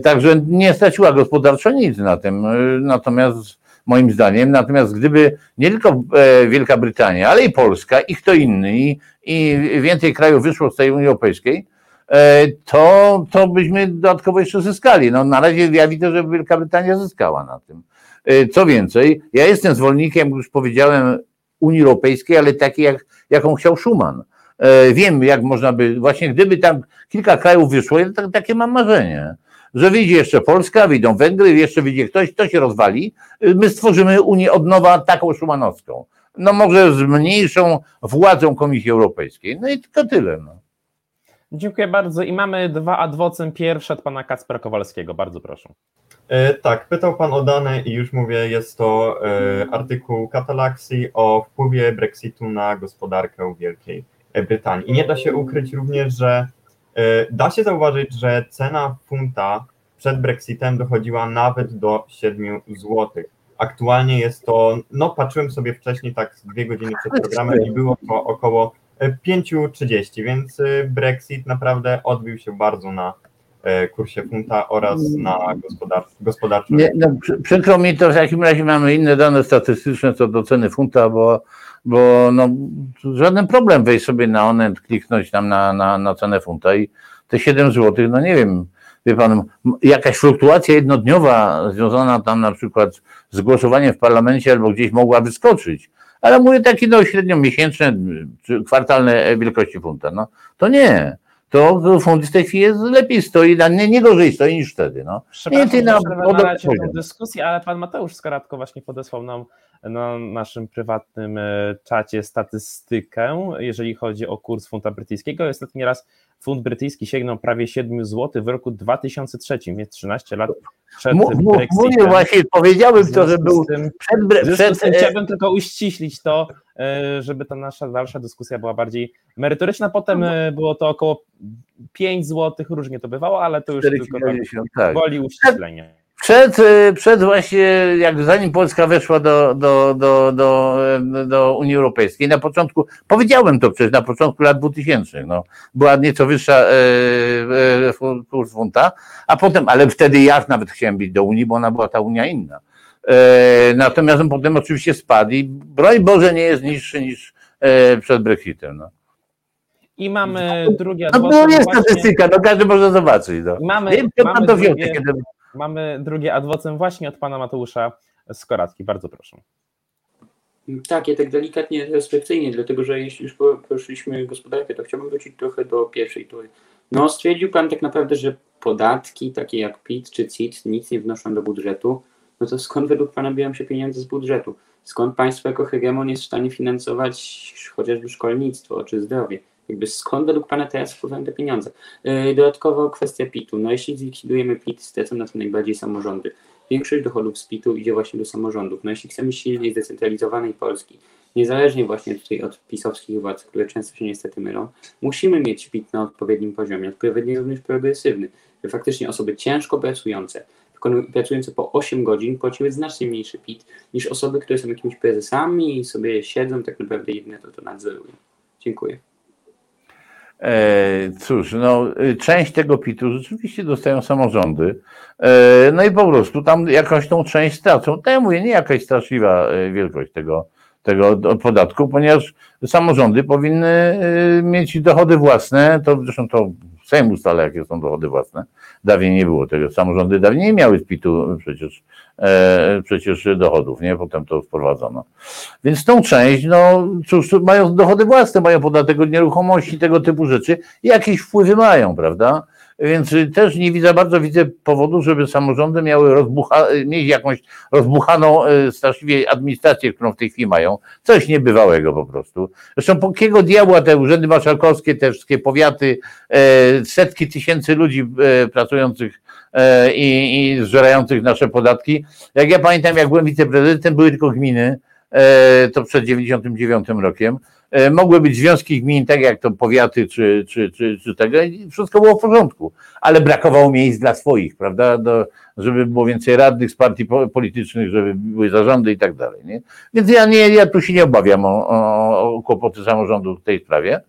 Także nie straciła gospodarczo nic na tym. Natomiast moim zdaniem. Natomiast gdyby nie tylko e, Wielka Brytania, ale i Polska i kto inny i, i więcej krajów wyszło z tej Unii Europejskiej, e, to, to byśmy dodatkowo jeszcze zyskali. No, na razie ja widzę, że Wielka Brytania zyskała na tym. Co więcej, ja jestem zwolennikiem, już powiedziałem, Unii Europejskiej, ale takiej, jak, jaką chciał Schuman. Wiem, jak można by, właśnie gdyby tam kilka krajów wyszło, ja tak, takie mam marzenie że wyjdzie jeszcze Polska, wyjdą Węgry, jeszcze wyjdzie ktoś, to się rozwali. My stworzymy Unię od nowa taką szumanowską. No może z mniejszą władzą Komisji Europejskiej. No i tylko tyle. No.
Dziękuję bardzo. I mamy dwa adwocem. Pierwszy od pana Kacpra Kowalskiego. Bardzo proszę.
E, tak, pytał pan o dane i już mówię, jest to e, artykuł Katalaxi o wpływie Brexitu na gospodarkę Wielkiej Brytanii. I nie da się ukryć również, że E, da się zauważyć, że cena funta przed Brexitem dochodziła nawet do 7 zł. Aktualnie jest to, no patrzyłem sobie wcześniej tak dwie godziny przed programem i było to około 5,30, więc e, Brexit naprawdę odbił się bardzo na e, kursie funta oraz na gospodarczym.
Nie, no, przykro mi to, w takim razie mamy inne dane statystyczne co do ceny funta, bo bo no, żaden problem wejść sobie na Onet, kliknąć tam na, na, na cenę funta i te 7 zł, no nie wiem, wie pan, jakaś fluktuacja jednodniowa związana tam na przykład z głosowaniem w parlamencie albo gdzieś mogła wyskoczyć, ale mówię takie no średnio miesięczne czy kwartalne wielkości funta, no to nie to fund w tej chwili jest lepiej stoi, nie, nie gorzej stoi niż wtedy. No.
Przepraszam, na, na dyskusję, ale pan Mateusz Skaratko właśnie podesłał nam na naszym prywatnym e, czacie statystykę, jeżeli chodzi o kurs funta brytyjskiego. Ostatni raz funt brytyjski sięgnął prawie 7 zł w roku 2003, więc 13 lat przed M- Brexitem.
Mówię właśnie, powiedziałem to, że był tym, przed,
przed... Tym, chciałbym tylko uściślić to, e, żeby ta nasza dalsza dyskusja była bardziej merytoryczna. Potem e, było to około 5 zł, różnie to bywało, ale to już 4, tylko 90, tak, tak. woli uściślenia.
Przed, y, przed właśnie, jak zanim Polska weszła do, do, do, do, do Unii Europejskiej, na początku, powiedziałem to przecież na początku lat 2000, no, była nieco wyższa e, e, kurs funta, a potem, ale wtedy ja nawet chciałem być do Unii, bo ona była ta Unia inna. E, natomiast potem oczywiście spadł i broń Boże nie jest niższy niż e, przed Brexitem. No.
I mamy drugie.
No to jest statystyka, no każdy może zobaczyć. No.
Mamy, Wiem, mamy, drugie, kiedy... mamy drugie adwocem właśnie od pana Mateusza Skoratki. Bardzo proszę.
Tak, ja tak delikatnie restrykcyjnie, dlatego że jeśli już poszliśmy gospodarkę, to chciałbym wrócić trochę do pierwszej tury. No, stwierdził Pan tak naprawdę, że podatki takie jak PIT czy CIT nic nie wnoszą do budżetu. No to skąd według Pana biorą się pieniądze z budżetu? Skąd państwo jako hegemon jest w stanie finansować chociażby szkolnictwo czy zdrowie? Jakby skąd według Pana teraz wpływają te pieniądze? Yy, dodatkowo kwestia PIT-u. No jeśli zlikwidujemy PIT, stracą na to najbardziej samorządy. Większość dochodów z PIT-u idzie właśnie do samorządów. No jeśli chcemy silnej, zdecentralizowanej Polski, niezależnie właśnie tutaj od pisowskich władz, które często się niestety mylą, musimy mieć PIT na odpowiednim poziomie, odpowiednio również progresywny, by faktycznie osoby ciężko pracujące, pracujące po 8 godzin płaciły znacznie mniejszy PIT niż osoby, które są jakimiś prezesami i sobie siedzą, tak naprawdę jedynie to, to nadzorują. Dziękuję.
E, cóż, no, część tego PIT-u rzeczywiście dostają samorządy. E, no i po prostu tam jakąś tą część stracą. To ja mówię, nie jakaś straszliwa e, wielkość tego, tego podatku, ponieważ samorządy powinny mieć dochody własne, to zresztą to Sejm ustala, jakie są dochody własne. Dawniej nie było tego. Samorządy dawniej nie miały z PIT-u przecież, e, przecież dochodów, nie? Potem to wprowadzono. Więc tą część, no cóż, mają dochody własne, mają podatek od nieruchomości, tego typu rzeczy. Jakieś wpływy mają, prawda? Więc też nie widzę, bardzo widzę powodu, żeby samorządy miały rozbucha, mieć jakąś rozbuchaną e, straszliwie administrację, którą w tej chwili mają. Coś niebywałego po prostu. Zresztą po kiego diabła te urzędy marszałkowskie, te wszystkie powiaty, e, setki tysięcy ludzi e, pracujących i, i zżerających nasze podatki. Jak ja pamiętam, jak byłem wiceprezydentem, były tylko gminy, to przed 99 rokiem. E, mogły być związki gmin, tak jak to powiaty czy, czy, czy, czy tego, i wszystko było w porządku, ale brakowało miejsc dla swoich, prawda, Do, żeby było więcej radnych z partii politycznych, żeby były zarządy i tak dalej. Nie? Więc ja, nie, ja tu się nie obawiam o, o, o kłopoty samorządu w tej sprawie.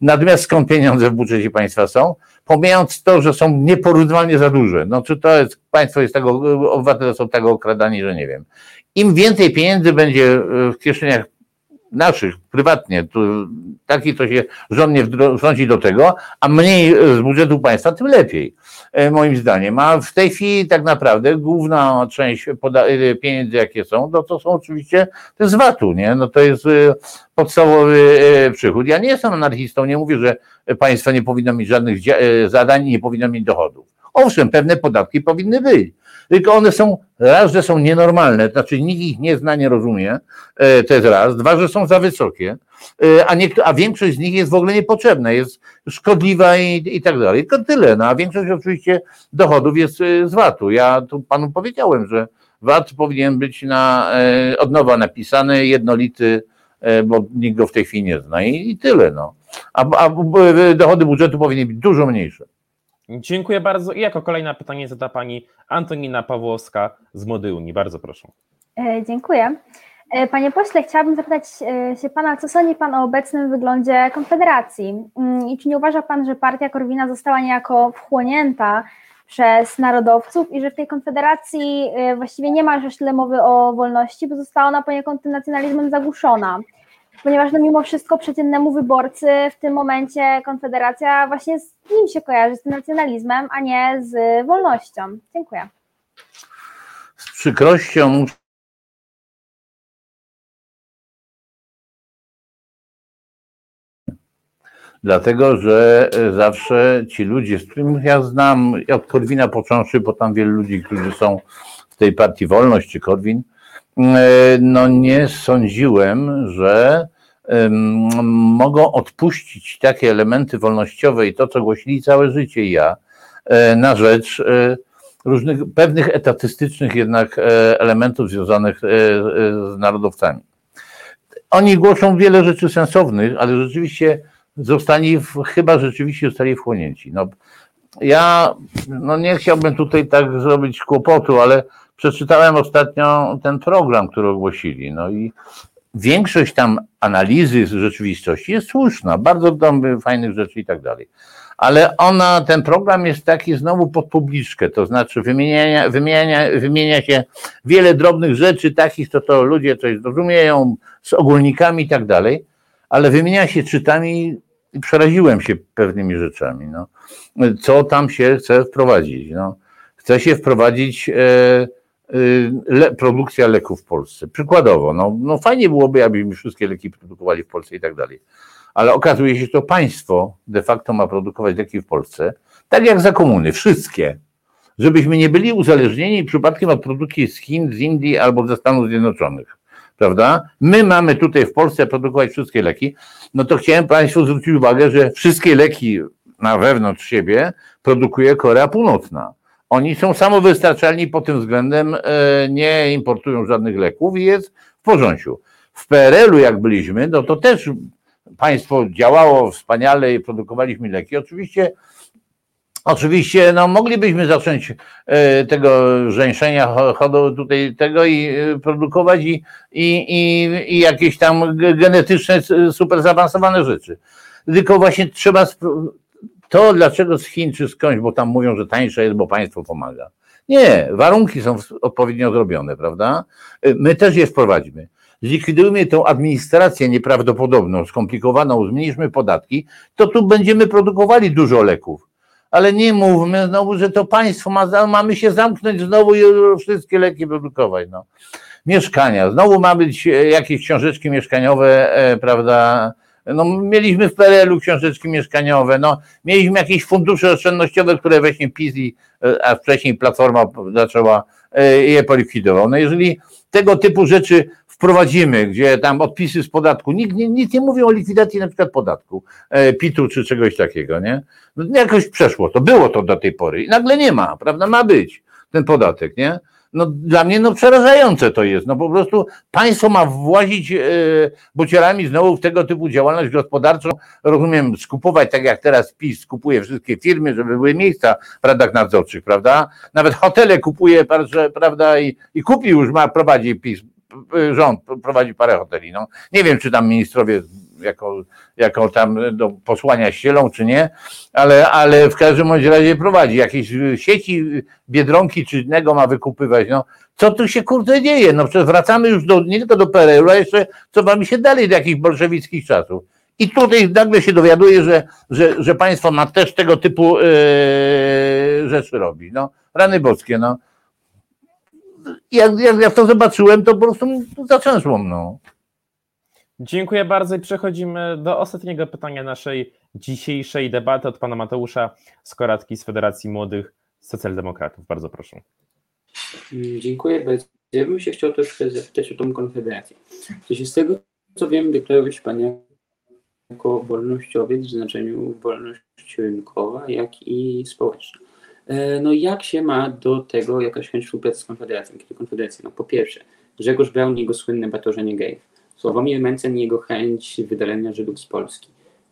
Natomiast skąd pieniądze w budżecie państwa są? Pomijając to, że są nieporównywalnie za duże. No czy to jest, państwo jest tego, obywatele są tego okradani, że nie wiem. Im więcej pieniędzy będzie w kieszeniach naszych, prywatnie, to, taki to się rządnie wtrąci do tego, a mniej z budżetu państwa, tym lepiej, e, moim zdaniem. A w tej chwili tak naprawdę główna część e, pieniędzy, jakie są, no to są oczywiście to z VAT-u, nie? No to jest e, podstawowy przychód. Ja nie jestem anarchistą, nie mówię, że państwo nie powinno mieć żadnych zadań, nie powinno mieć dochodów. Owszem, pewne podatki powinny być, tylko one są, raz, że są nienormalne, znaczy nikt ich nie zna, nie rozumie, e, to jest raz, dwa, że są za wysokie, e, a, niektóre, a większość z nich jest w ogóle niepotrzebna, jest szkodliwa i, i tak dalej. Tylko tyle, no a większość oczywiście dochodów jest e, z VAT-u. Ja tu panu powiedziałem, że VAT powinien być na, od nowa napisany, jednolity, bo nikt go w tej chwili nie zna i, i tyle, no. A, a dochody budżetu powinny być dużo mniejsze.
Dziękuję bardzo. I jako kolejne pytanie zada pani Antonina Pawłowska z Młody Unii. Bardzo proszę.
E, dziękuję. E, panie pośle, chciałabym zapytać e, się pana, co sądzi pan o obecnym wyglądzie Konfederacji mm, i czy nie uważa pan, że partia Korwina została niejako wchłonięta przez narodowców i że w tej Konfederacji właściwie nie ma już tyle mowy o wolności, bo została ona poniekąd tym nacjonalizmem zagłuszona ponieważ no mimo wszystko przeciętnemu wyborcy w tym momencie Konfederacja właśnie z nim się kojarzy, z tym nacjonalizmem, a nie z wolnością. Dziękuję.
Z przykrością Dlatego, że zawsze ci ludzie, z którymi ja znam, od Korwina począwszy, bo tam wielu ludzi, którzy są w tej partii Wolność czy Korwin, no nie sądziłem, że mogą odpuścić takie elementy wolnościowe i to, co głosili całe życie ja, e, na rzecz e, różnych, pewnych etatystycznych jednak e, elementów związanych z narodowcami. Oni głoszą wiele rzeczy sensownych, ale rzeczywiście zostali, chyba rzeczywiście zostali wchłonięci. No, ja no nie chciałbym tutaj tak zrobić kłopotu, ale przeczytałem ostatnio ten program, który ogłosili. No i większość tam analizy rzeczywistości jest słuszna, bardzo tam fajnych rzeczy i tak dalej. Ale ona, ten program jest taki znowu pod publiczkę, to znaczy wymienia, wymienia, wymienia się wiele drobnych rzeczy, takich, to to ludzie coś zrozumieją, z ogólnikami i tak dalej, ale wymienia się czytami i przeraziłem się pewnymi rzeczami. No. Co tam się chce wprowadzić? No. Chce się wprowadzić e, Y, le, produkcja leków w Polsce. Przykładowo, no, no fajnie byłoby, abyśmy wszystkie leki produkowali w Polsce i tak dalej. Ale okazuje się, że to państwo de facto ma produkować leki w Polsce, tak jak za komuny, wszystkie. Żebyśmy nie byli uzależnieni przypadkiem od produkcji z Chin, z Indii albo ze Stanów Zjednoczonych. Prawda? My mamy tutaj w Polsce produkować wszystkie leki. No to chciałem Państwu zwrócić uwagę, że wszystkie leki na wewnątrz siebie produkuje Korea Północna. Oni są samowystarczalni pod tym względem, e, nie importują żadnych leków i jest w porządku. W PRL-u jak byliśmy, no to też państwo działało wspaniale i produkowaliśmy leki. Oczywiście Oczywiście, no moglibyśmy zacząć e, tego żeńszenia chodu tutaj tego i e, produkować i, i, i, i jakieś tam genetyczne, super zaawansowane rzeczy. Tylko właśnie trzeba to, dlaczego z Chin czy skądś, bo tam mówią, że tańsze jest, bo państwo pomaga. Nie, warunki są odpowiednio zrobione, prawda? My też je wprowadźmy. Zlikwidujmy tą administrację nieprawdopodobną, skomplikowaną, zmniejszmy podatki, to tu będziemy produkowali dużo leków. Ale nie mówmy znowu, że to państwo ma, mamy się zamknąć znowu i wszystkie leki produkować. No. Mieszkania, znowu ma być e, jakieś książeczki mieszkaniowe, e, prawda, no, mieliśmy w PRL-u książeczki mieszkaniowe, no, mieliśmy jakieś fundusze oszczędnościowe, które właśnie PiS, i, e, a wcześniej Platforma zaczęła e, je polikwidował. No jeżeli tego typu rzeczy wprowadzimy, gdzie tam odpisy z podatku, nikt nie, nic nie mówi o likwidacji na przykład podatku, e, PIT-u czy czegoś takiego, nie? No, jakoś przeszło to, było to do tej pory i nagle nie ma, prawda, ma być ten podatek, nie? No dla mnie no przerażające to jest. No po prostu państwo ma włazić e, bucielami znowu w tego typu działalność gospodarczą, rozumiem, skupować tak jak teraz PiS skupuje wszystkie firmy, żeby były miejsca w radach nadzorczych, prawda? Nawet hotele kupuje, prawda, i, i kupi już, ma, prowadzi PiS, rząd prowadzi parę hoteli. No, nie wiem, czy tam ministrowie jako, jako tam do posłania ścielą, czy nie, ale, ale w każdym razie prowadzi. Jakieś sieci Biedronki czy innego ma wykupywać. No, co tu się kurde dzieje? No przecież wracamy już do, nie tylko do PRL-u, a jeszcze cofamy się dalej do jakichś bolszewickich czasów. I tutaj nagle się dowiaduje, że, że, że państwo ma też tego typu yy, rzeczy robi. No, rany boskie, no. Jak, jak, jak to zobaczyłem, to po prostu zaczęszło no.
Dziękuję bardzo i przechodzimy do ostatniego pytania naszej dzisiejszej debaty od pana Mateusza Skoratki z Federacji Młodych Socjaldemokratów. Bardzo proszę.
Mm, dziękuję bardzo. Ja bym się chciał też zapytać o tą konfederację. Z tego, co wiem, deklaruje się pan jako wolnościowiec w znaczeniu wolność rynkowa, jak i społeczna. E, no jak się ma do tego jakaś chęć współpracy z Konfederacją? Kiedy Konfederacja? No po pierwsze, Grzegorz Braun i jego słynne batorzenie gejów. Sławomir Mencen i jego chęć wydalenia Żydów z Polski.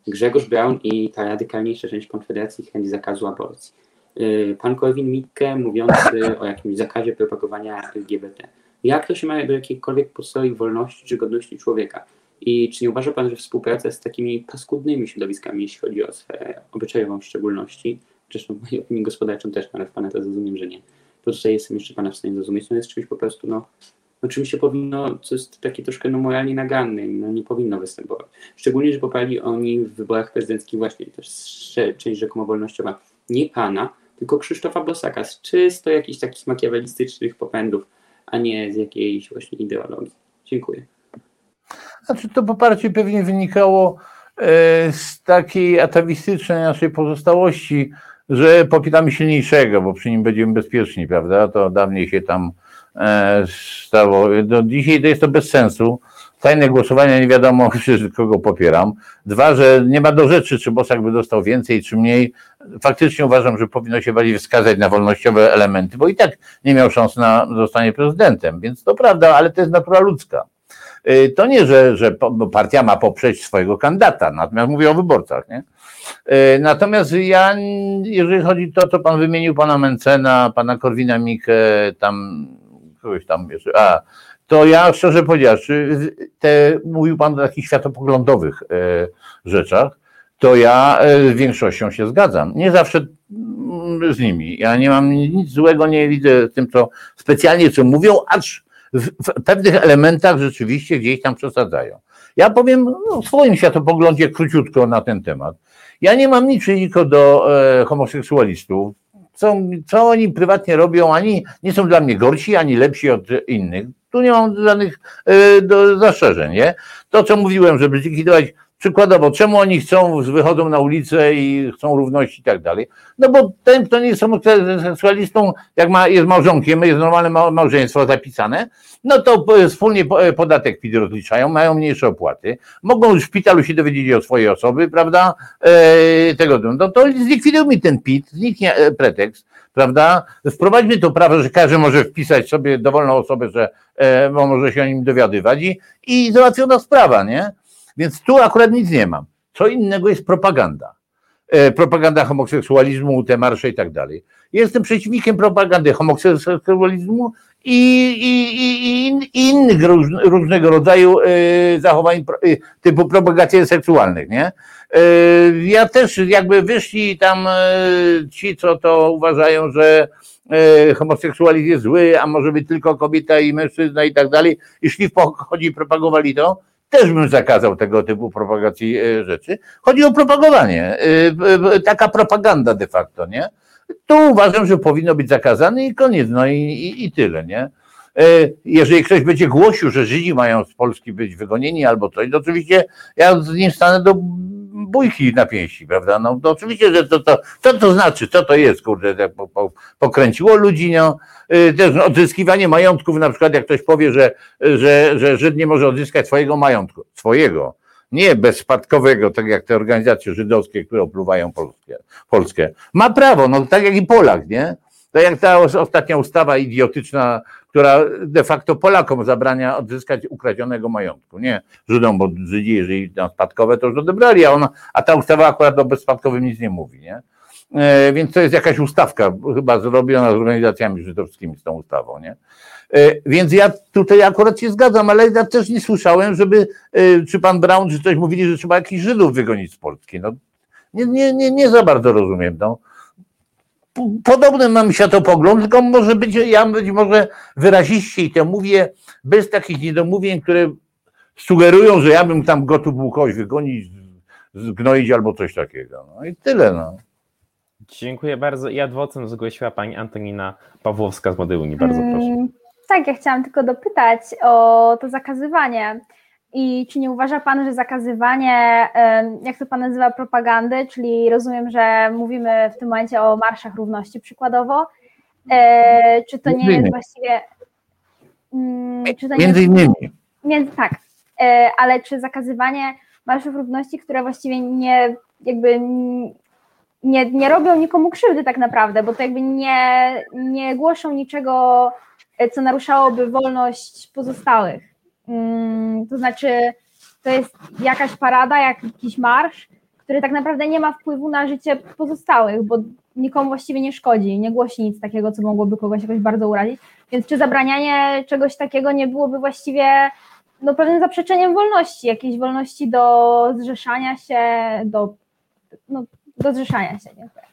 Grzegorz Braun i ta radykalniejsza część Konfederacji chęć zakazu aborcji. E, pan Korwin-Mikke mówiący o jakimś zakazie propagowania LGBT. Jak to się ma do jakiejkolwiek podstawy wolności czy godności człowieka? I czy nie uważa Pan, że współpraca z takimi paskudnymi środowiskami, jeśli chodzi o sferę obyczajową w szczególności, zresztą w mojej opinii gospodarczą też, no ale w Pana to zrozumiem, że nie, bo tutaj jestem jeszcze Pana w stanie zrozumieć, no jest czymś po prostu, no, no czymś się powinno, co jest takie troszkę no, moralnie naganne no nie powinno występować. Szczególnie, że poparli oni w wyborach prezydenckich właśnie też część rzekomo wolnościowa, nie Pana, tylko Krzysztofa Bosaka z czysto jakichś takich makiawelistycznych popędów, a nie z jakiejś właśnie ideologii. Dziękuję.
Znaczy to poparcie pewnie wynikało e, z takiej atawistycznej naszej pozostałości, że popieramy silniejszego, bo przy nim będziemy bezpieczni, prawda? To dawniej się tam e, stało. Do dzisiaj to jest to bez sensu. Tajne głosowania nie wiadomo, kogo popieram. Dwa, że nie ma do rzeczy, czy Bosak by dostał więcej, czy mniej. Faktycznie uważam, że powinno się bardziej wskazać na wolnościowe elementy, bo i tak nie miał szans na zostanie prezydentem, więc to prawda, ale to jest natura ludzka. Y, to nie, że, że partia ma poprzeć swojego kandydata, natomiast mówię o wyborcach, nie? Y, natomiast ja, jeżeli chodzi o to, co pan wymienił, pana Mencena, pana Korwina Mikke, tam kogoś tam jeszcze, a, to ja szczerze powiedziawszy, te, mówił pan o takich światopoglądowych y, rzeczach, to ja z większością się zgadzam. Nie zawsze mm, z nimi. Ja nie mam nic złego, nie widzę tym, co specjalnie co mówią, acz w, w pewnych elementach rzeczywiście gdzieś tam przesadzają. Ja powiem no, swoim światopoglądzie króciutko na ten temat. Ja nie mam nic przeciwko do e, homoseksualistów. Co, co oni prywatnie robią, ani nie są dla mnie gorsi, ani lepsi od innych. Tu nie mam żadnych e, do zastrzeżeń. Nie? To, co mówiłem, żeby zlikwidować Przykładowo, czemu oni chcą, wychodzą na ulicę i chcą równości i tak dalej? No bo ten, kto nie jest homoseksualistą, jak ma, jest małżonkiem, jest normalne małżeństwo zapisane, no to wspólnie podatek PIT rozliczają, mają mniejsze opłaty, mogą w szpitalu się dowiedzieć o swojej osoby, prawda? E, tego, no to zlikwidujmy ten PIT, zniknie e, pretekst, prawda? Wprowadźmy to prawo, że każdy może wpisać sobie dowolną osobę, że e, może się o nim dowiadywać i, i załatwiona sprawa, nie? Więc tu akurat nic nie mam. Co innego jest propaganda. E, propaganda homoseksualizmu, te marsze i tak dalej. Jestem przeciwnikiem propagandy homoseksualizmu i, i, i, i innych różnego rodzaju e, zachowań e, typu propagacji seksualnych, nie? Ja też jakby wyszli tam ci, co to uważają, że homoseksualizm jest zły, a może być tylko kobieta i mężczyzna i tak dalej, i szli w pochodzi i propagowali to, też bym zakazał tego typu propagacji e, rzeczy. Chodzi o propagowanie, e, e, taka propaganda de facto, nie? Tu uważam, że powinno być zakazane i koniec, no i, i, i tyle, nie? Jeżeli ktoś będzie głosił, że Żydzi mają z Polski być wygonieni albo coś, to oczywiście ja z nim stanę do bójki na pięści, prawda? No to oczywiście, że to, to, co to znaczy, co to jest, kurde, tak po, po, pokręciło ludzi, no, y, też odzyskiwanie majątków, na przykład jak ktoś powie, że, że, że Żyd nie może odzyskać swojego majątku, swojego, nie bezspadkowego, tak jak te organizacje żydowskie, które opluwają Polskę, Polskę. Ma prawo, no tak jak i Polak, nie? Tak jak ta ostatnia ustawa idiotyczna, która de facto Polakom zabrania odzyskać ukradzionego majątku. Nie Żydom, bo Żydzi, jeżeli tam spadkowe, to już odebrali, a, ona, a ta ustawa akurat o bezspadkowym nic nie mówi. Nie? E, więc to jest jakaś ustawka chyba zrobiona z organizacjami żydowskimi z tą ustawą. Nie? Więc ja tutaj akurat się zgadzam, ale ja też nie słyszałem, żeby czy pan Brown, czy ktoś mówili, że trzeba jakichś Żydów wygonić z Polski. No, nie, nie, nie, nie za bardzo rozumiem. No. Podobny mam światopogląd, tylko może być, ja być może wyraziście i to mówię bez takich niedomówień, które sugerują, że ja bym tam gotów był kogoś wygonić, zgnoić albo coś takiego. No i tyle. No.
Dziękuję bardzo. I adwocem zgłosiła pani Antonina Pawłowska z Modyuni. Bardzo proszę.
Mm, tak, ja chciałam tylko dopytać o to zakazywanie. I czy nie uważa Pan, że zakazywanie, jak to Pan nazywa, propagandy, czyli rozumiem, że mówimy w tym momencie o marszach równości przykładowo, e, czy to nie jest właściwie...
Mm, czy to nie Między innymi.
Między, tak, e, ale czy zakazywanie marszów równości, które właściwie nie jakby nie, nie robią nikomu krzywdy tak naprawdę, bo to jakby nie, nie głoszą niczego, e, co naruszałoby wolność pozostałych. Mm, to znaczy, to jest jakaś parada, jakiś marsz, który tak naprawdę nie ma wpływu na życie pozostałych, bo nikomu właściwie nie szkodzi, nie głosi nic takiego, co mogłoby kogoś jakoś bardzo urazić. Więc czy zabranianie czegoś takiego nie byłoby właściwie no, pewnym zaprzeczeniem wolności, jakiejś wolności do zrzeszania się, do, no, do zrzeszania się. Dziękuję.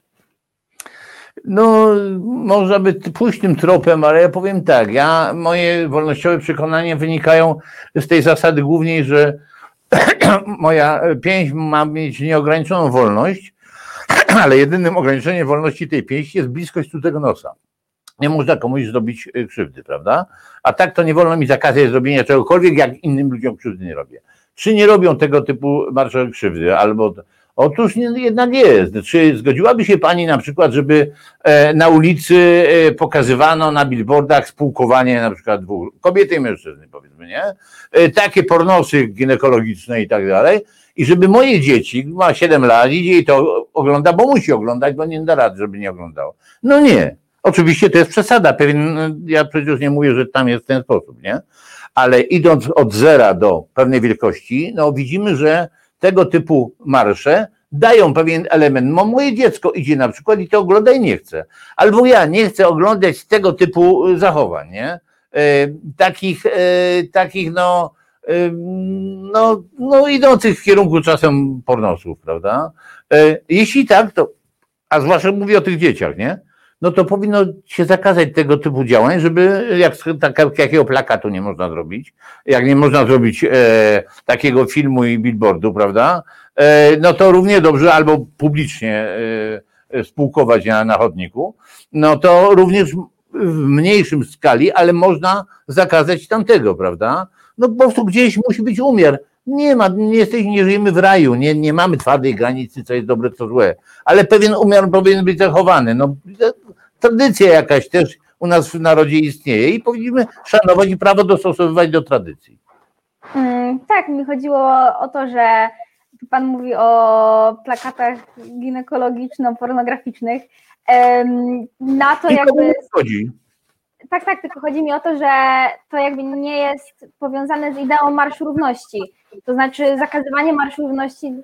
No, można by pójść tym tropem, ale ja powiem tak, ja, moje wolnościowe przekonania wynikają z tej zasady głównej, że moja pięść ma mieć nieograniczoną wolność, ale jedynym ograniczeniem wolności tej pięści jest bliskość tego nosa. Nie można komuś zrobić y, krzywdy, prawda? A tak to nie wolno mi zakazać zrobienia czegokolwiek, jak innym ludziom krzywdy nie robię. Czy nie robią tego typu marsze krzywdy, albo Otóż nie, jednak jest. Czy zgodziłaby się Pani na przykład, żeby e, na ulicy e, pokazywano na billboardach spółkowanie na przykład dwóch, kobiety i mężczyzny powiedzmy, nie? E, takie pornosy ginekologiczne i tak dalej. I żeby moje dzieci, ma 7 lat, idzie i to ogląda, bo musi oglądać, bo nie da rady, żeby nie oglądało. No nie. Oczywiście to jest przesada. Pewien, ja przecież nie mówię, że tam jest w ten sposób, nie? Ale idąc od zera do pewnej wielkości, no widzimy, że tego typu marsze dają pewien element. No, moje dziecko idzie na przykład i to ogląda i nie chce. Albo ja nie chcę oglądać tego typu y, zachowań, nie? E, takich, e, takich no, no, no idących w kierunku czasem pornosów, prawda? Jeśli tak, to, a zwłaszcza mówię o tych dzieciach, nie? No to powinno się zakazać tego typu działań, żeby jak tak, jakiego plakatu nie można zrobić, jak nie można zrobić e, takiego filmu i billboardu, prawda? E, no to równie dobrze albo publicznie e, spółkować na, na chodniku, no to również w mniejszym skali, ale można zakazać tamtego, prawda? No po prostu gdzieś musi być umiar. Nie ma, nie jesteśmy, nie żyjemy w raju, nie, nie mamy twardej granicy, co jest dobre, co złe, ale pewien umiar powinien być zachowany. No, tradycja jakaś też u nas w narodzie istnieje i powinniśmy szanować i prawo dostosowywać do tradycji.
Mm, tak, mi chodziło o to, że Pan mówi o plakatach ginekologiczno-pornograficznych. Na to jakby.
Chodzi.
Tak, tak, tylko chodzi mi o to, że to jakby nie jest powiązane z ideą Marszu Równości. To znaczy zakazywanie Marszu Równości,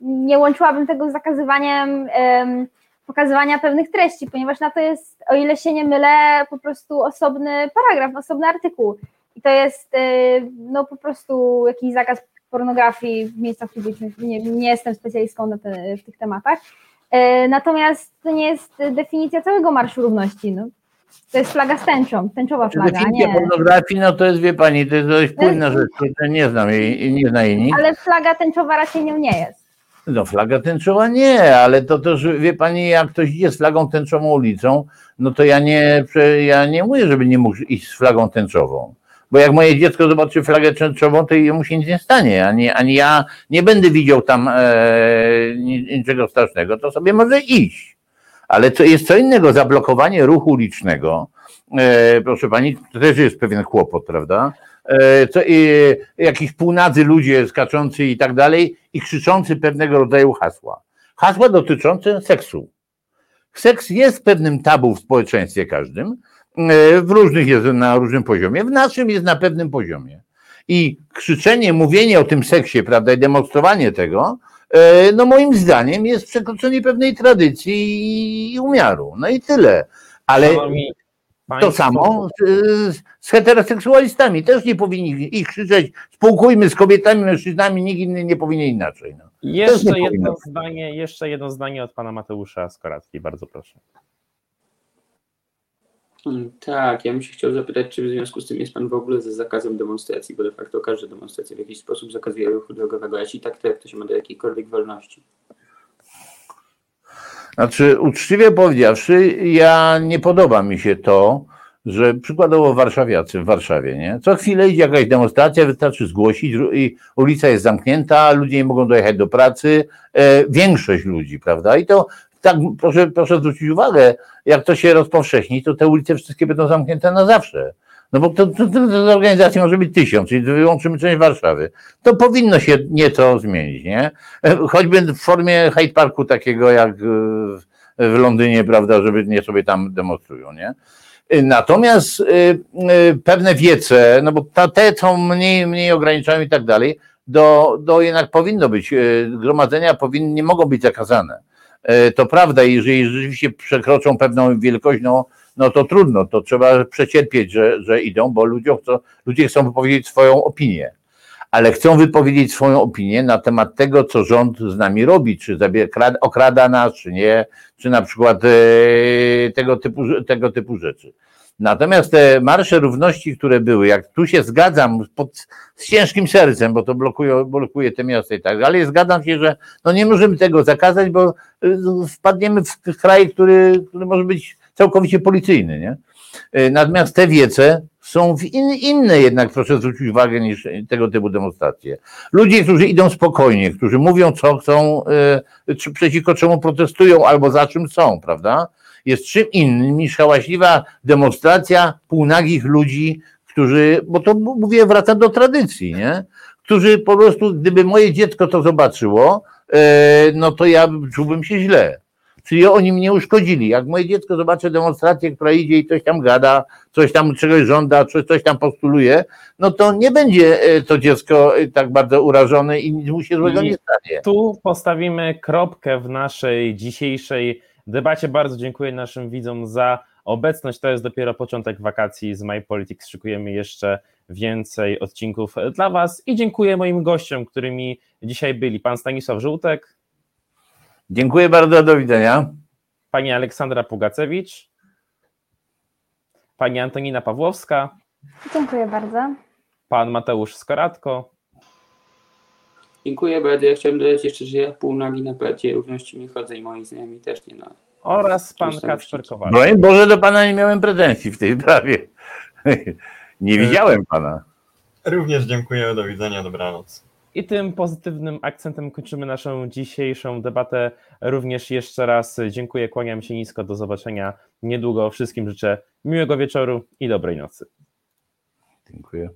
nie łączyłabym tego z zakazywaniem um, pokazywania pewnych treści, ponieważ na to jest, o ile się nie mylę, po prostu osobny paragraf, osobny artykuł. I to jest y, no po prostu jakiś zakaz pornografii w miejscach publicznych. Nie, nie jestem specjalistką te, w tych tematach. Y, natomiast to nie jest definicja całego Marszu Równości. No. To jest flaga z tęczą, tęczowa flaga.
Definicja nie. pornografii, no to jest, wie pani, to jest dość płynna rzecz, nie znam jej, nie zna jej nikt.
Ale flaga tęczowa raczej nią nie jest.
No flaga tęczowa nie, ale to też, wie pani, jak ktoś idzie z flagą tęczową ulicą, no to ja nie, ja nie mówię, żeby nie mógł iść z flagą tęczową. Bo jak moje dziecko zobaczy flagę tęczową, to mu się nic nie stanie, ani, ani ja nie będę widział tam e, niczego strasznego, to sobie może iść. Ale to jest co innego, zablokowanie ruchu ulicznego, e, proszę pani, to też jest pewien kłopot, prawda? E, co, i, jakiś półnadzy ludzie skaczący i tak dalej i krzyczący pewnego rodzaju hasła. Hasła dotyczące seksu. Seks jest pewnym tabu w społeczeństwie każdym, e, w różnych jest na różnym poziomie, w naszym jest na pewnym poziomie. I krzyczenie, mówienie o tym seksie, prawda, i demonstrowanie tego, e, no moim zdaniem jest przekroczenie pewnej tradycji i umiaru. No i tyle. Ale To samo z, z heteroseksualistami. Też nie powinni ich krzyczeć, spółkujmy z kobietami, mężczyznami, nikt inny nie powinien inaczej. No.
Jeszcze jedno zdanie, jeszcze jedno zdanie od pana Mateusza Skoratki, bardzo proszę.
Mm, Tak, ja bym się chciał zapytać, czy w związku z tym jest Pan w ogóle za zakazem demonstracji, bo de facto każda demonstracja w jakiś sposób zakazuje ruchu drogowego. Jeśli tak, to jak to się ma do jakiejkolwiek wolności?
Znaczy, uczciwie powiedziawszy, ja nie podoba mi się to, że przykładowo warszawiacy w Warszawie, nie? Co chwilę idzie jakaś demonstracja, wystarczy zgłosić i ulica jest zamknięta, ludzie nie mogą dojechać do pracy, e, większość ludzi, prawda? I to tak, proszę, proszę zwrócić uwagę, jak to się rozpowszechni, to te ulice wszystkie będą zamknięte na zawsze. No bo to, to, to, organizacji może być tysiąc, czyli wyłączymy część Warszawy. To powinno się nieco zmienić, nie? Choćby w formie Hyde Parku takiego jak e, w, Londynie, prawda, żeby nie sobie tam demonstrują, nie? Natomiast y, y, pewne wiece, no bo ta, te są mniej, mniej ograniczają i tak dalej, do, do jednak powinno być, y, gromadzenia powinny, nie mogą być zakazane. Y, To prawda, jeżeli rzeczywiście przekroczą pewną wielkość, no, no to trudno, to trzeba przecierpieć, że, że idą, bo ludzie chcą, ludzie chcą wypowiedzieć swoją opinię. Ale chcą wypowiedzieć swoją opinię na temat tego, co rząd z nami robi, czy zabier- krad- okrada nas, czy nie, czy na przykład e, tego, typu, tego typu rzeczy. Natomiast te marsze równości, które były, jak tu się zgadzam pod, z ciężkim sercem, bo to blokuje, blokuje te miasta i tak, ale zgadzam się, że no nie możemy tego zakazać, bo y, wpadniemy w kraj, który, który może być całkowicie policyjny, nie? Y, Natomiast te wiece są in, inne jednak, proszę zwrócić uwagę, niż tego typu demonstracje. Ludzie, którzy idą spokojnie, którzy mówią, co chcą, y, czy przeciwko czemu protestują, albo za czym są, prawda? Jest czym innym niż hałaśliwa demonstracja półnagich ludzi, którzy, bo to mówię, wracam do tradycji, nie? Którzy po prostu, gdyby moje dziecko to zobaczyło, y, no to ja czułbym się źle. Czyli oni mnie uszkodzili. Jak moje dziecko zobaczy demonstrację, która idzie i coś tam gada, coś tam czegoś żąda, coś, coś tam postuluje, no to nie będzie e, to dziecko e, tak bardzo urażone i nic mu się złego
I-
nie stanie.
Tu postawimy kropkę w naszej dzisiejszej debacie. Bardzo dziękuję naszym widzom za obecność. To jest dopiero początek wakacji z My Politics. Szykujemy jeszcze więcej odcinków dla Was i dziękuję moim gościom, którymi dzisiaj byli pan Stanisław Żółtek,
Dziękuję bardzo, do widzenia.
pani Aleksandra Pugacewicz, pani Antonina Pawłowska,
Dziękuję bardzo.
pan Mateusz Skoratko,
Dziękuję bardzo. Ja chciałem dodać jeszcze, że ja pół nagi na placie równości nie chodzę i moi znajomi też nie na.
oraz pan Kacper. Kowalski.
Broń Boże, do pana nie miałem pretensji w tej sprawie. Nie widziałem pana.
Również dziękuję, do widzenia, dobranoc.
I tym pozytywnym akcentem kończymy naszą dzisiejszą debatę. Również jeszcze raz dziękuję, kłaniam się nisko, do zobaczenia niedługo. Wszystkim życzę miłego wieczoru i dobrej nocy.
Dziękuję.